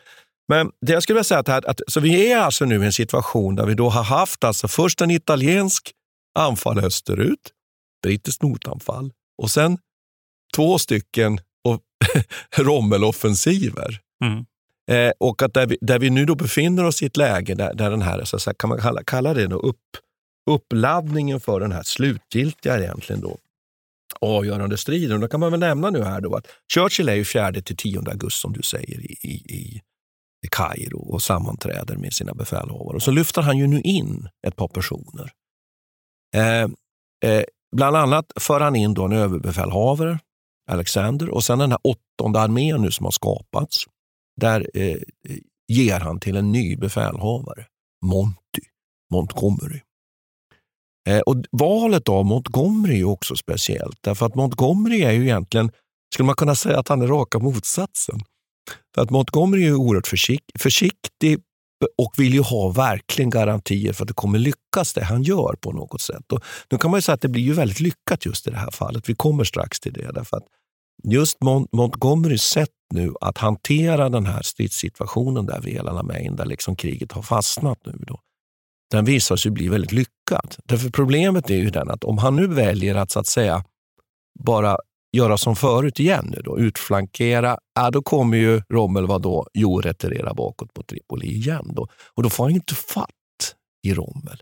men det jag skulle vilja säga att, att så vi är alltså nu i en situation där vi då har haft alltså först en italiensk anfall österut, brittiskt motanfall och sen två stycken Rommeloffensiver. Mm. Eh, och att där vi, där vi nu då befinner oss i ett läge där, där den här, så säga, kan man kalla, kalla det då upp, uppladdningen för den här slutgiltiga egentligen då, avgörande striden. Och då kan man väl nämna nu här då att Churchill är ju 4 till 10 augusti som du säger i, i, i i Kairo och sammanträder med sina befälhavare. Och så lyfter han ju nu in ett par personer. Eh, eh, bland annat för han in då en överbefälhavare, Alexander, och sen den här åttonde armén nu som har skapats. Där eh, ger han till en ny befälhavare, Monty, Montgomery. Eh, och valet av Montgomery är också speciellt, därför att Montgomery är ju egentligen, skulle man kunna säga att han är raka motsatsen. För att Montgomery är oerhört försikt, försiktig och vill ju ha verkligen garantier för att det kommer lyckas det han gör på något sätt. Och nu kan man ju säga att det blir ju väldigt lyckat just i det här fallet. Vi kommer strax till det. Därför att just Mont Montgomerys sätt nu att hantera den här stridssituationen där vid El Alamein, där liksom kriget har fastnat nu, då, den visar sig bli väldigt lyckad. Därför problemet är ju den att om han nu väljer att så att säga bara göra som förut igen, nu då, utflankera, ja, då kommer ju Rommel vad då? Jo, retirera bakåt på Tripoli igen. Då. Och då får han inte fatt i Rommel.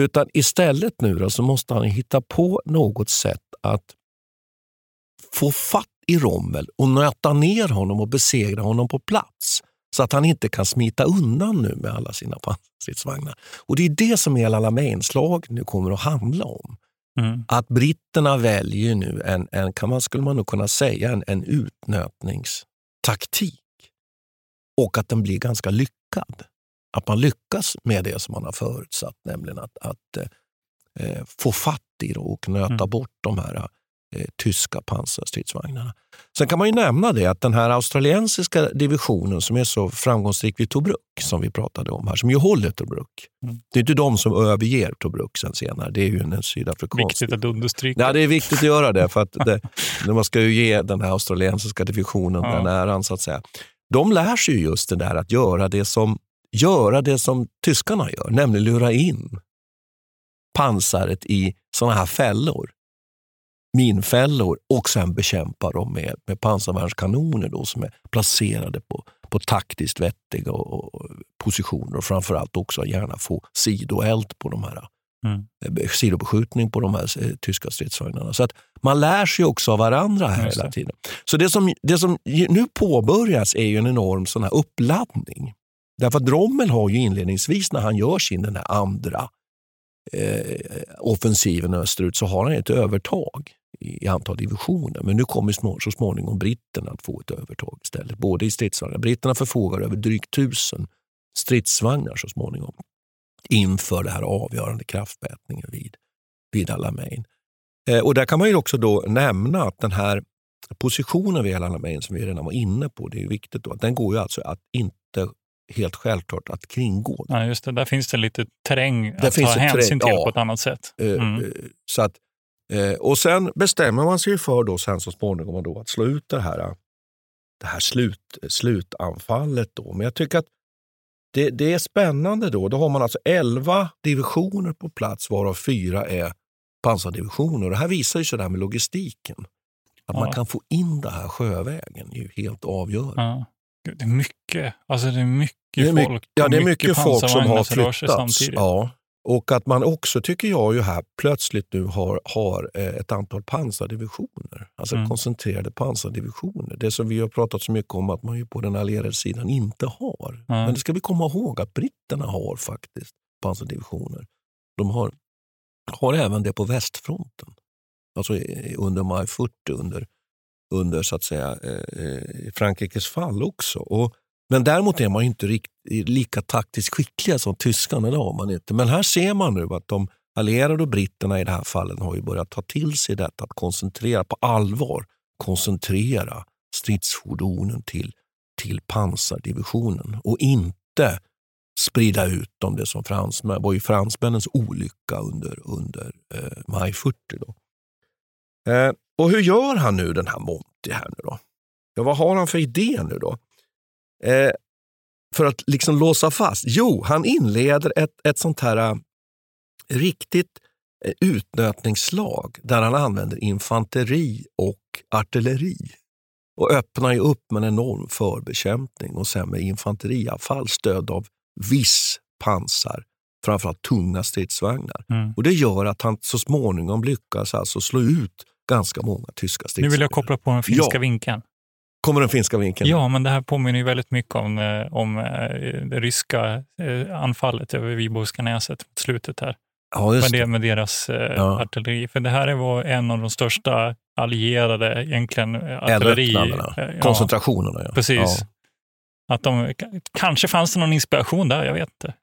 Utan istället nu då, så måste han hitta på något sätt att få fatt i Rommel och nöta ner honom och besegra honom på plats så att han inte kan smita undan nu med alla sina pansarstridsvagnar. Och det är det som hela Alameins lag nu kommer att handla om. Mm. Att britterna väljer nu en, en kan man, skulle man nog kunna säga, en, en utnötningstaktik. Och att den blir ganska lyckad. Att man lyckas med det som man har förutsatt, nämligen att, att eh, få fatt i och nöta mm. bort de här eh, tyska pansarstridsvagnarna. Sen kan man ju nämna det att den här australiensiska divisionen som är så framgångsrik vid Tobruk, som vi pratade om här, som ju håller Tobruk. Mm. Det är inte de som överger Tobruk sen senare, det är ju en sydafrikansk. Viktigt att understryka. Ja, det är viktigt att göra det, för att det, man ska ju ge den här australiensiska divisionen ja. den äran, så att säga. De lär sig just det där att göra det som, göra det som tyskarna gör, nämligen lura in pansaret i sådana här fällor minfällor och sen bekämpa dem med, med pansarvärnskanoner då, som är placerade på, på taktiskt vettiga och, och positioner och framförallt också gärna få sidoeld på de här Mm. sidobeskjutning på de här eh, tyska stridsvagnarna. Så att man lär sig också av varandra här Just hela tiden. Så det som, det som nu påbörjas är ju en enorm sån här uppladdning. Därför att Rommel har ju inledningsvis när han gör sin den här andra eh, offensiven österut så har han ett övertag i, antal divisioner. Men nu kommer så småningom britterna att få ett övertag istället. Både i stridsvagnar. Britterna förfogar över drygt tusen stridsvagnar så småningom inför det här avgörande kraftmätningen vid, vid Alamein. Eh, och där kan man ju också då nämna att den här positionen vid Alamein som vi redan var inne på, det är viktigt då, att den går ju alltså att inte helt självklart att kringgå. Ja, just det. Där finns det lite terräng Där att ta hänsyn terräng, till ja. på ett annat sätt. Eh, Mm. eh, Så att, eh, och sen bestämmer man sig för då sen så småningom då att slå ut det här, det här slut, slutanfallet. Då. Men jag tycker att det, det är spännande då. Då har man alltså 11 divisioner på plats varav fyra är pansardivisioner. Det här visar ju sig det här med logistiken. Att man Ja. kan få in det här sjövägen är ju helt avgörande. Ja. Gud, Det är mycket, alltså det är mycket Det är mycket, folk. ja, det är mycket folk som har flyttats. samtidigt. Ja. Och att man också, tycker jag, ju här plötsligt nu har, har eh, ett antal pansardivisioner. Alltså Mm. koncentrerade pansardivisioner. Det som vi har pratat så mycket om att man ju på den allierade sidan inte har. Men det ska vi komma ihåg att britterna har faktiskt pansardivisioner. De har, har även det på västfronten. Alltså under maj 40, under, under så att säga, eh, eh, Frankrikes fall också. Och, men däremot är man ju inte rikt, lika taktiskt skickliga som tyskarna. Det har man inte. Men här ser man nu att de allierade och britterna i det här fallet har ju börjat ta till sig detta att koncentrera på allvar koncentrera stridsfordonen till, till pansardivisionen och inte sprida ut dem. Det som fransmän, var ju fransmännens olycka under, under eh, maj 40. Då. Eh, och hur gör han nu den här Monty här nu då? Ja, vad har han för idé nu då? Eh, för att liksom låsa fast? Jo, han inleder ett, ett sånt här eh, riktigt eh, utnötningsslag där han använder infanteri och artilleri och öppnar ju upp med en enorm förbekämpning och sen med infanteriavfall stöd av viss pansar, framförallt tunga stridsvagnar. Mm. Och Det gör att han så småningom lyckas alltså slå ut ganska många tyska Nu stridsvagnar. vill jag koppla på den finska Ja. vinkeln. Kommer den finska vinkeln? Ja, men det här påminner ju väldigt mycket om, eh, om eh, det ryska eh, anfallet över Viborgska näset mot slutet här. Ja, just med, det, med deras Ja. artilleri. För det här var en av de största allierade egentligen artilleri... Ja, koncentrationerna. Ja. Precis. Ja. Att de, kanske fanns det någon inspiration där, jag vet inte.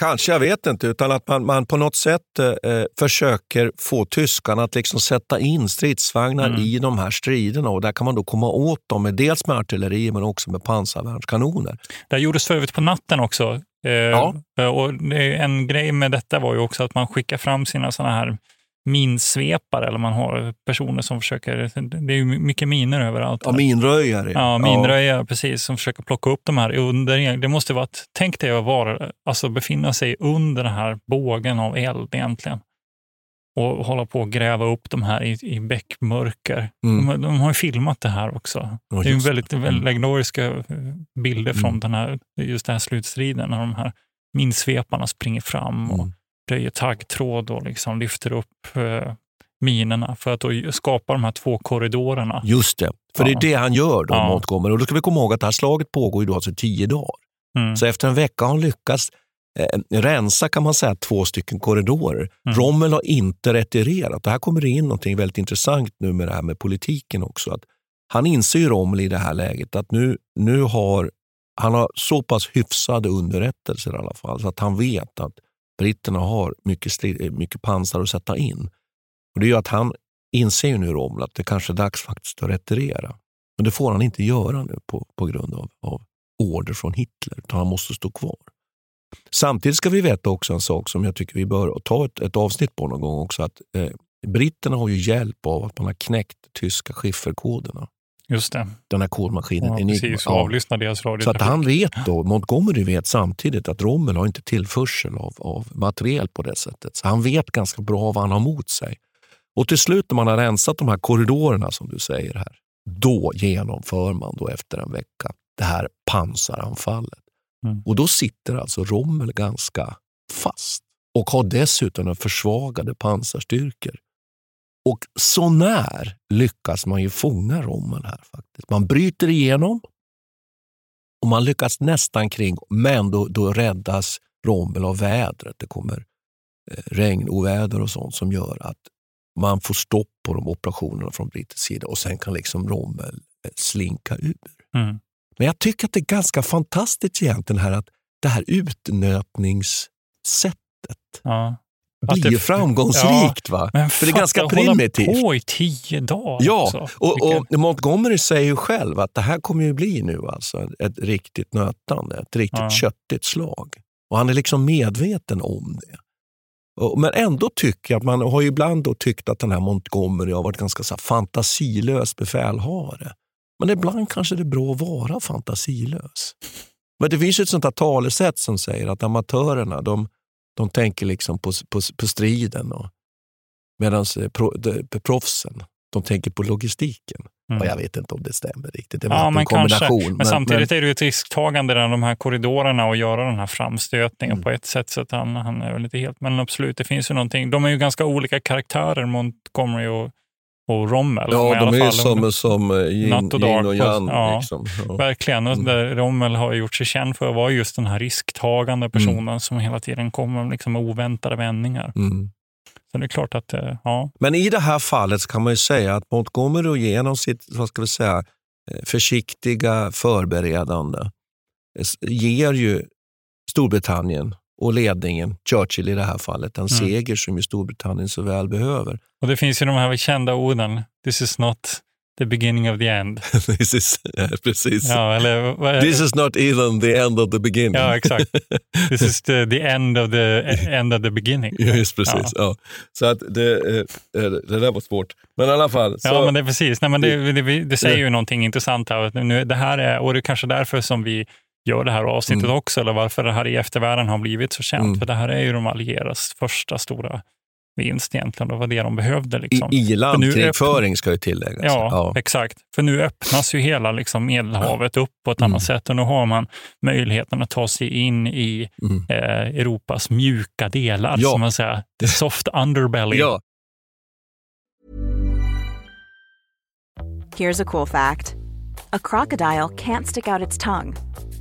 Kanske, jag vet inte. Utan att man, man på något sätt eh, försöker få tyskarna att liksom sätta in stridsvagnar Mm. i de här striderna. Och där kan man då komma åt dem med dels med artilleri men också med pansarvärnskanoner. Det här gjordes för övrigt på natten också. Eh, Ja. och det, en grej med detta var ju också att man skickar fram sina såna här minsvepare, eller man har personer som försöker, det är ju mycket miner överallt. Ja, minröjare. Ja, minröjare, precis, som försöker plocka upp de här under. Det måste vara att, tänk dig att vara, alltså befinna sig under den här bågen av eld egentligen. Och hålla på att gräva upp de här i, i bäckmörker. Mm. De, de har ju filmat det här också. Ja, det är väldigt, väldigt legendariska eh, bilder från Mm. den här, just den här slutstriden när de här minsveparna springer fram och Mm. Röjer taggtråd och liksom lyfter upp eh, minerna för att skapa de här två korridorerna. Just det, för det är det han gör då, Ja. Montgomery. Och då ska vi komma ihåg att det här slaget pågår ju då alltså tio dagar. Mm. Så efter en vecka har han lyckats eh, rensa kan man säga två stycken korridorer. Mm. Rommel har inte retirerat. Och här kommer det in något väldigt intressant nu med det här med politiken också. Att han inser ju Rommel i det här läget att nu, nu har han har så pass hyfsade underrättelser i alla fall så att han vet att britterna har mycket, eh, mycket pansar att sätta in. Och Det gör att han inser ju nu Rommel att det kanske är dags faktiskt att retirera. Men det får han inte göra nu på, på grund av, av order från Hitler, utan han måste stå kvar. Samtidigt ska vi veta också en sak som jag tycker vi bör ta ett, ett avsnitt på någon gång också. Att eh, Britterna har ju hjälp av att man har knäckt tyska skifferkoderna. Just det. Den här kodmaskinen Ja, Enigma. precis, avlyssna deras Så att han vet då, Montgomery vet samtidigt att Rommel har inte tillförsel av, av materiel på det sättet. Så han vet ganska bra vad han har mot sig. Och till slut när man har rensat de här korridorerna som du säger här, då genomför man då efter en vecka det här pansaranfallet. Mm. Och då sitter alltså Rommel ganska fast. och har dessutom försvagade pansarstyrkor. Och så när lyckas man ju fånga Rommel här. faktiskt. Man bryter igenom och man lyckas nästan kring, men då, då räddas Rommel av vädret. Det kommer eh, regnoväder och sånt som gör att man får stopp på de operationerna från brittisk sida och sen kan liksom Rommel eh, slinka ur. Mm. Men jag tycker att det är ganska fantastiskt egentligen här att det här utnötningssättet Ja. Blir det- framgångsrikt. Ja, va? men För det är ganska att hålla primitivt. på i tio dagar. Ja, också. och, Vilken- och Montgomery säger ju själv att det här kommer ju bli nu alltså ett riktigt nötande, ett riktigt Ja. köttigt slag. Och han är liksom medveten om det. Och, men ändå tycker jag att man har ju ibland då tyckt att den här Montgomery har varit ganska så fantasilös befälhavare. Men ibland kanske det är bra att vara fantasilös. Men det finns ju ett sånt här talesätt som säger att amatörerna de, de tänker liksom på, på, på striden medan pro, de, proffsen de tänker på logistiken. Mm. Och jag vet inte om det stämmer riktigt. Det Ja, en men kombination. kanske. Men, samtidigt är det ju ett risktagande där de här korridorerna och göra den här framstötningen Mm. på ett sätt. Så att han, han är väl inte helt, men absolut, det finns ju någonting. De är ju ganska olika karaktärer, Montgomery och, och Rommel. Ja, de är fall- som, som eh, yin, Natt och yin och yang. Ja, Liksom. Ja. Verkligen. Och Mm. där Rommel har gjort sig känd för att vara just den här risktagande personen som hela tiden kommer med liksom oväntade vändningar. Mm. Så det är klart att, eh, ja. Men i det här fallet kan man ju säga att Montgomery genom sitt vad ska vi säga, eh, försiktiga förberedande eh, ger ju Storbritannien och ledningen, Churchill i det här fallet, en Mm. seger som ju Storbritannien så väl behöver. Och det finns ju de här kända orden. This is not the beginning of the end. This is, ja, precis. Ja, eller, This is not even the end of the beginning. Ja, exakt. This is the, the end of the end of the beginning. Ja, just precis. Ja. Så att det, eh, eh, det där var svårt. Men i alla fall. Så, Ja, men det är precis. Nej, men det, det, det säger ju någonting intressant här. Nu, det här är, och det är kanske därför som vi gör det här avsnittet Mm. också, eller varför det här i eftervärlden har blivit så känt. Mm. För det här är ju de allieras första stora vinst egentligen. Det var det de behövde. Liksom. I, I landkrigföring ska ju tilläggas. Ja, exakt. För nu öppnas ju hela liksom Medelhavet upp på ett Mm. annat sätt och nu har man möjligheten att ta sig in i Mm. eh, Europas mjuka delar, Ja. som man säger. The soft underbelly. Ja. Here's a cool fact a crocodile can't stick out its tongue.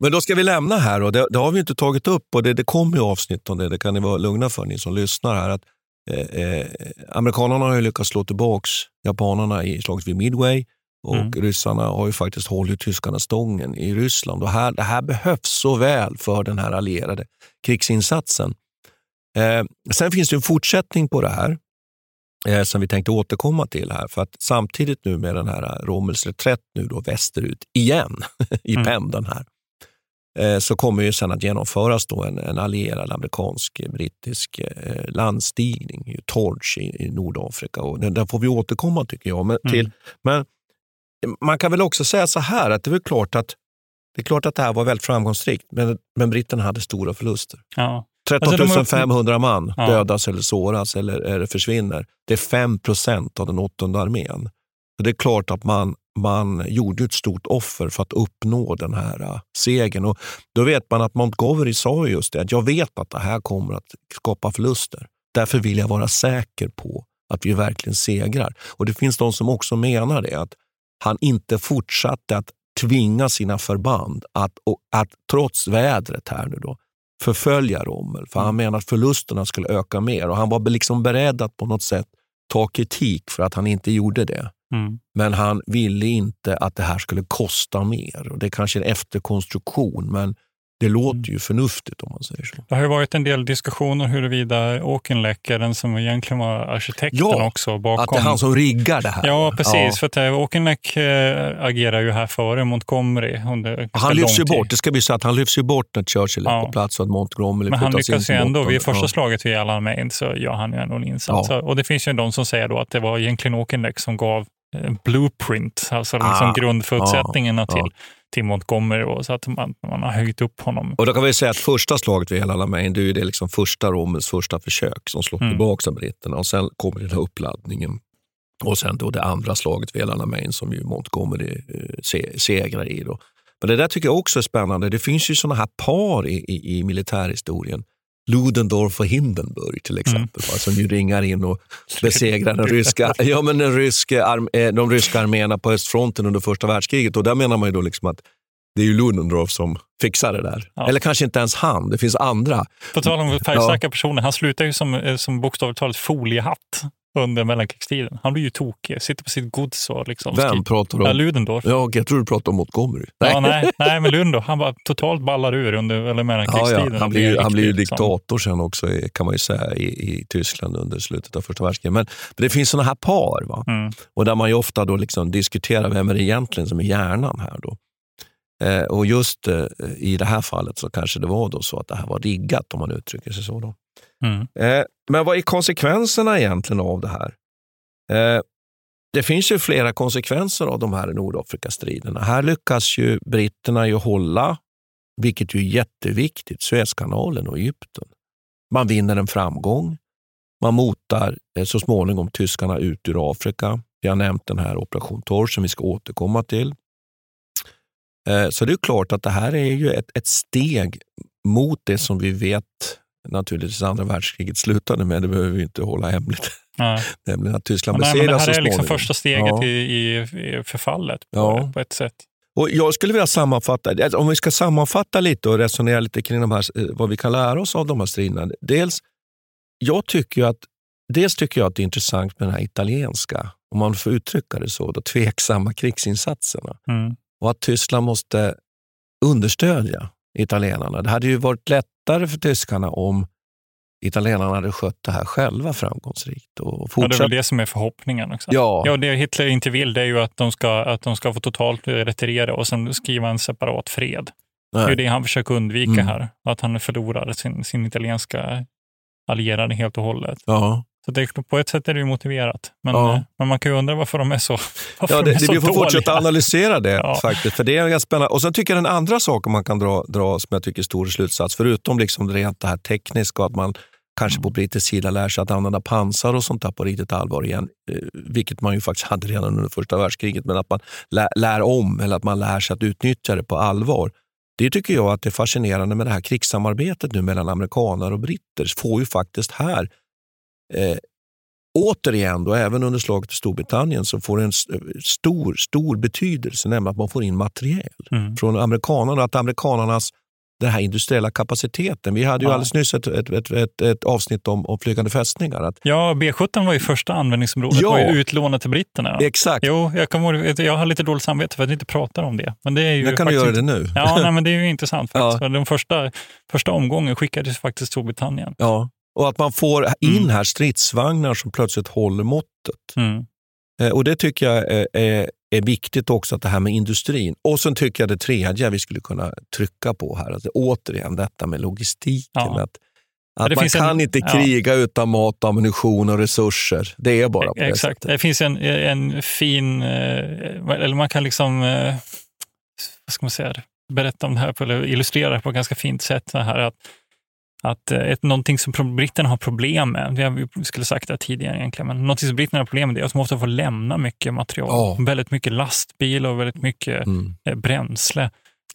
Men då ska vi lämna här och det, det har vi inte tagit upp och det, det kommer ju avsnitt om det. Det kan ni vara lugna för ni som lyssnar här. Att, eh, eh, amerikanerna har ju lyckats slå tillbaks japanerna i slaget vid Midway och Mm. ryssarna har ju faktiskt hållit tyskarna stången i Ryssland. Och här, det här behövs så väl för den här allierade krigsinsatsen. Eh, sen finns det en fortsättning på det här eh, som vi tänkte återkomma till här. För att samtidigt nu med den här Rommels reträtt nu då västerut igen i Mm. pendeln här så kommer ju sen att genomföras då en, en allierad amerikansk-brittisk eh, landstigning, ju Torch i, i Nordafrika. Och den, den får vi återkomma tycker jag. Men, till, men man kan väl också säga så här att det är klart att det är klart att det här var väldigt framgångsrikt, men, men britterna hade stora förluster. Ja. 13 Alltså, de har- 500 man Ja. dödas eller såras eller, eller försvinner. Det är 5 procent av den åttonde armén. Det är klart att man, man gjorde ett stort offer för att uppnå den här äh, segern. Och då vet man att Montgomery sa just det, att jag vet att det här kommer att skapa förluster. Därför vill jag vara säker på att vi verkligen segrar. Och Det finns de som också menar det, att han inte fortsatte att tvinga sina förband att, och, att trots vädret här nu då, förfölja Rommel. För han menar att förlusterna skulle öka mer och han var liksom beredd att på något sätt ta kritik för att han inte gjorde det. Mm. Men han ville inte att det här skulle kosta mer. Och Det är kanske är en efterkonstruktion, men det låter ju förnuftigt om man säger så. Det har ju varit en del diskussioner huruvida Auchinleck är den som egentligen var arkitekten Ja, också bakom. Att det är han som riggar det här. Ja, precis. Ja. För att eh, Auchinleck eh, agerar ju här före Montgomery Han lyfts ju bort. Det ska bli så att han lyfts ju bort när Churchill är Ja. på plats och att Montgomery Men han lyckas ju ändå. Vid första slaget vid Alamein så gör han ju ändå en insats. Och det finns ju de som säger då att det var egentligen Auchinleck som gav blueprint, alltså liksom Ah, grundförutsättningarna ja, till, till Montgomery. Och så att man, man har höjt upp honom. Och då kan vi säga att första slaget vid Alamein, det är det liksom första Rommels första försök som slår Mm. tillbaka britterna. Och sen kommer den här uppladdningen. Och sen då det andra slaget vid Alamein som ju Montgomery eh, se, segrar i. Då. Men det där tycker jag också är spännande. Det finns ju såna här par i, i, i militärhistorien. Ludendorff och Hindenburg till exempel, va, som ju ringar in och besegrar den ryska, ja, men den ryska arm, eh, de ryska arméerna på östfronten under första världskriget. Och där menar man ju då liksom att det är ju Ludendorff som fixar det där. Ja. Eller kanske inte ens han, det finns andra. På tal om färgstarka personer, han slutar ju som, eh, som bokstavligt talat foliehatt under mellankrigstiden. Han blir ju tokig, sitter på sitt gods och liksom... Vem pratar du om? Ja, Ludendorff. Ja, jag tror du pratar om Montgomery. Ja, nej, nej, men Ludendorff, han bara totalt ballar ur under eller Ja, mellankrigstiden. ja. Han, blir, ju- han blir ju liksom. diktator sen också kan man ju säga i, i Tyskland under slutet av första världskriget. Men, men det finns såna här par va? Mm. och där man ofta då liksom diskuterar vem är det egentligen som är hjärnan här. Då. Eh, och just eh, i det här fallet så kanske det var då så att det här var riggat om man uttrycker sig så. Då. Mm. Eh, men vad är konsekvenserna egentligen av det här? Eh, det finns ju flera konsekvenser av de här Nordafrikastriderna. Här lyckas ju britterna ju hålla, vilket ju är jätteviktigt, Suezkanalen och Egypten. Man vinner en framgång. Man motar eh, så småningom tyskarna ut ur Afrika. Vi har nämnt den här operation Torr som vi ska återkomma till. Så det är klart att det här är ju ett, ett steg mot det som vi vet naturligtvis andra världskriget slutade med. Det behöver vi inte hålla hemligt. Nej. Nämligen att Tyskland det besegras så här är liksom småningom. första steget Ja. i, i, i förfallet på, Ja. på ett sätt. Och jag skulle vilja sammanfatta, om vi ska sammanfatta lite och resonera lite kring de här, eh, vad vi kan lära oss av de här striderna. Dels, jag tycker att, dels tycker jag att det är intressant med den här italienska, om man får uttrycka det så, då, tveksamma krigsinsatserna. Mm. Och att Tyskland måste understödja italienarna. Det hade ju varit lättare för tyskarna om italienarna hade skött det här själva framgångsrikt. Och Ja, det är fortsatt väl det som är förhoppningen. Också. Ja. Ja, det Hitler inte vill det är ju att de ska, att de ska få totalt retirera och sen skriva en separat fred. Det är Nej. det han försöker undvika Mm. här. Att han förlorar sin, sin italienska allierade helt och hållet. Ja. Så det, är- på ett sätt är det ju motiverat. Men, Ja. eh, men man kan ju undra varför de är så, varför Ja, de det, är så vi får dåliga. fortsätta analysera det Ja. faktiskt. För det är ganska spännande. Och sen tycker jag den andra saken man kan dra, dra som jag tycker är stor slutsats, förutom liksom det rent det här tekniska, att man kanske på brittisk sida lär sig att använda pansar och sånt där på riktigt allvar igen, eh, vilket man ju faktiskt hade redan under första världskriget, men att man lär, lär om eller att man lär sig att utnyttja det på allvar. Det tycker jag att det är fascinerande med det här krigssamarbetet nu mellan amerikaner och britter. får ju faktiskt här eh, återigen, då, även under slaget i Storbritannien, så får det en s- stor, stor betydelse, nämligen att man får in materiel Mm. från amerikanerna. Att amerikanernas den här industriella kapaciteten. Vi hade ju Ja. alldeles nyss ett, ett, ett, ett, avsnitt om, om flygande fästningar. Att, Ja, B17 var ju första användningsområdet. Ja. var ju utlånat till britterna. Exakt. Jo, jag, kommer, jag har lite dåligt samvete för att jag inte pratar om det. Men det är ju När kan du faktiskt göra det nu? Ja, nej, men det är ju intressant faktiskt. Ja. Den första, första omgången skickades faktiskt Storbritannien. ja. Och att man får in Mm. här stridsvagnar som plötsligt håller måttet. Mm. Eh, Och Det tycker jag är, är, är viktigt också, att det här med industrin. Och sen tycker jag det tredje vi skulle kunna trycka på här, alltså återigen detta med logistiken. Ja. Att, Ja, att det man kan en- inte ja. kriga utan mat, ammunition och resurser. Det är bara på det Exakt. sättet. Det finns en, en fin, eh, eller man kan liksom, eh, vad ska man säga, berätta om det här på, eller illustrera det på ett ganska fint sätt. Så här att att eh, ett, någonting som britterna har problem med, vi skulle sagt det tidigare egentligen, men någonting som britterna har problem med är att de ofta får lämna mycket material. Ja. Väldigt mycket lastbil och väldigt mycket Mm. eh, bränsle.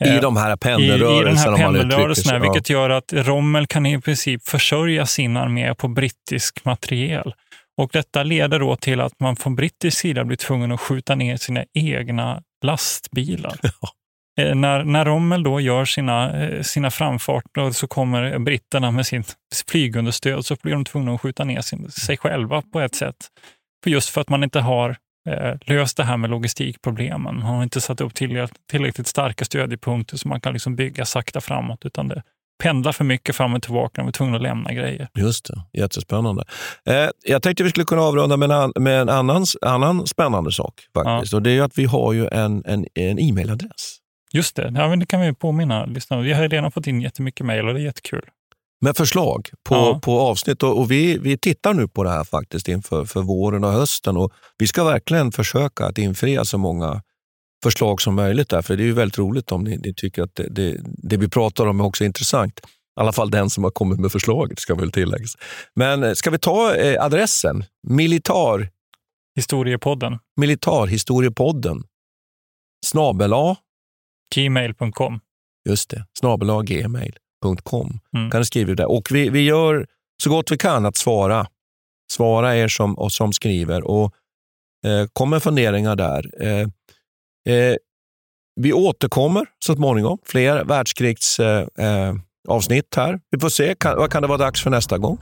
I Eh, de här i, i den pendelrörelserna, här pendelrörelserna, vilket gör att Rommel kan i princip försörja sin armé på brittisk materiel. Och detta leder då till att man från brittisk sida blir tvungen att skjuta ner sina egna lastbilar. Eh, När, när Rommel då gör sina, eh, sina framfarter så kommer britterna med sin flygunderstöd så blir de tvungna att skjuta ner sin, sig själva på ett sätt. För just för att man inte har eh, löst det här med logistikproblemen. Man har inte satt upp tillräckligt, tillräckligt starka stödjepunkter så man kan liksom bygga sakta framåt. Utan det pendlar för mycket fram och tillbaka. Man är tvungna att lämna grejer. Just det, jättespännande. Eh, jag tänkte vi skulle kunna avrunda med en, med en annan, annan spännande sak. faktiskt. Och Det är att vi har ju en, en, en e-mailadress. Just det, ja, men det kan vi påminna lyssnarna. Vi har redan fått in jättemycket mejl och det är jättekul. med förslag på, Ja. på avsnitt. Och, och vi, vi tittar nu på det här faktiskt inför för våren och hösten. Och vi ska verkligen försöka att infria så många förslag som möjligt. Där, för det är ju väldigt roligt om ni, ni tycker att det, det, det vi pratar om är också intressant. I alla fall den som har kommit med förslaget, ska väl tilläggas. Men eh, ska vi ta eh, adressen? Militar... Historiepodden. Militarhistoriepodden. Snabel A. Gmail.com. Just det, snabel gmail.com. Mm. Kan du skriva det. Och vi, vi gör så gott vi kan att svara. Svara er som, och som skriver och eh, kom med funderingar där. Eh, eh, vi återkommer så småningom. Fler världskrigsavsnitt eh, eh, här. Vi får se. Kan, vad kan det vara dags för nästa gång?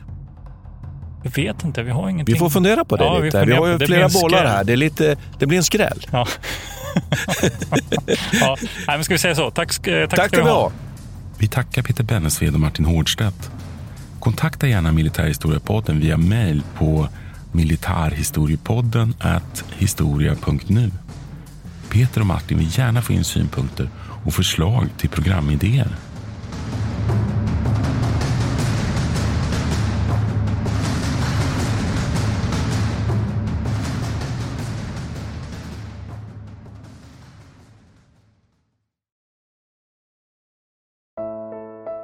Jag vet inte, vi har ingenting. Vi får fundera på det Ja, vi lite. Vi, funderar har ju flera bollar här. Det, är lite, det blir en skräll. Ja. Ja. Nej, men ska vi säga så? Tack, tack, Tack ska vi ha. Vi tackar Peter Bennesved och Martin Hårdstedt. Kontakta gärna Militärhistoriepodden via mejl på militarhistoriepodden historia.nu. Peter och Martin vill gärna få in synpunkter och förslag till programidéer.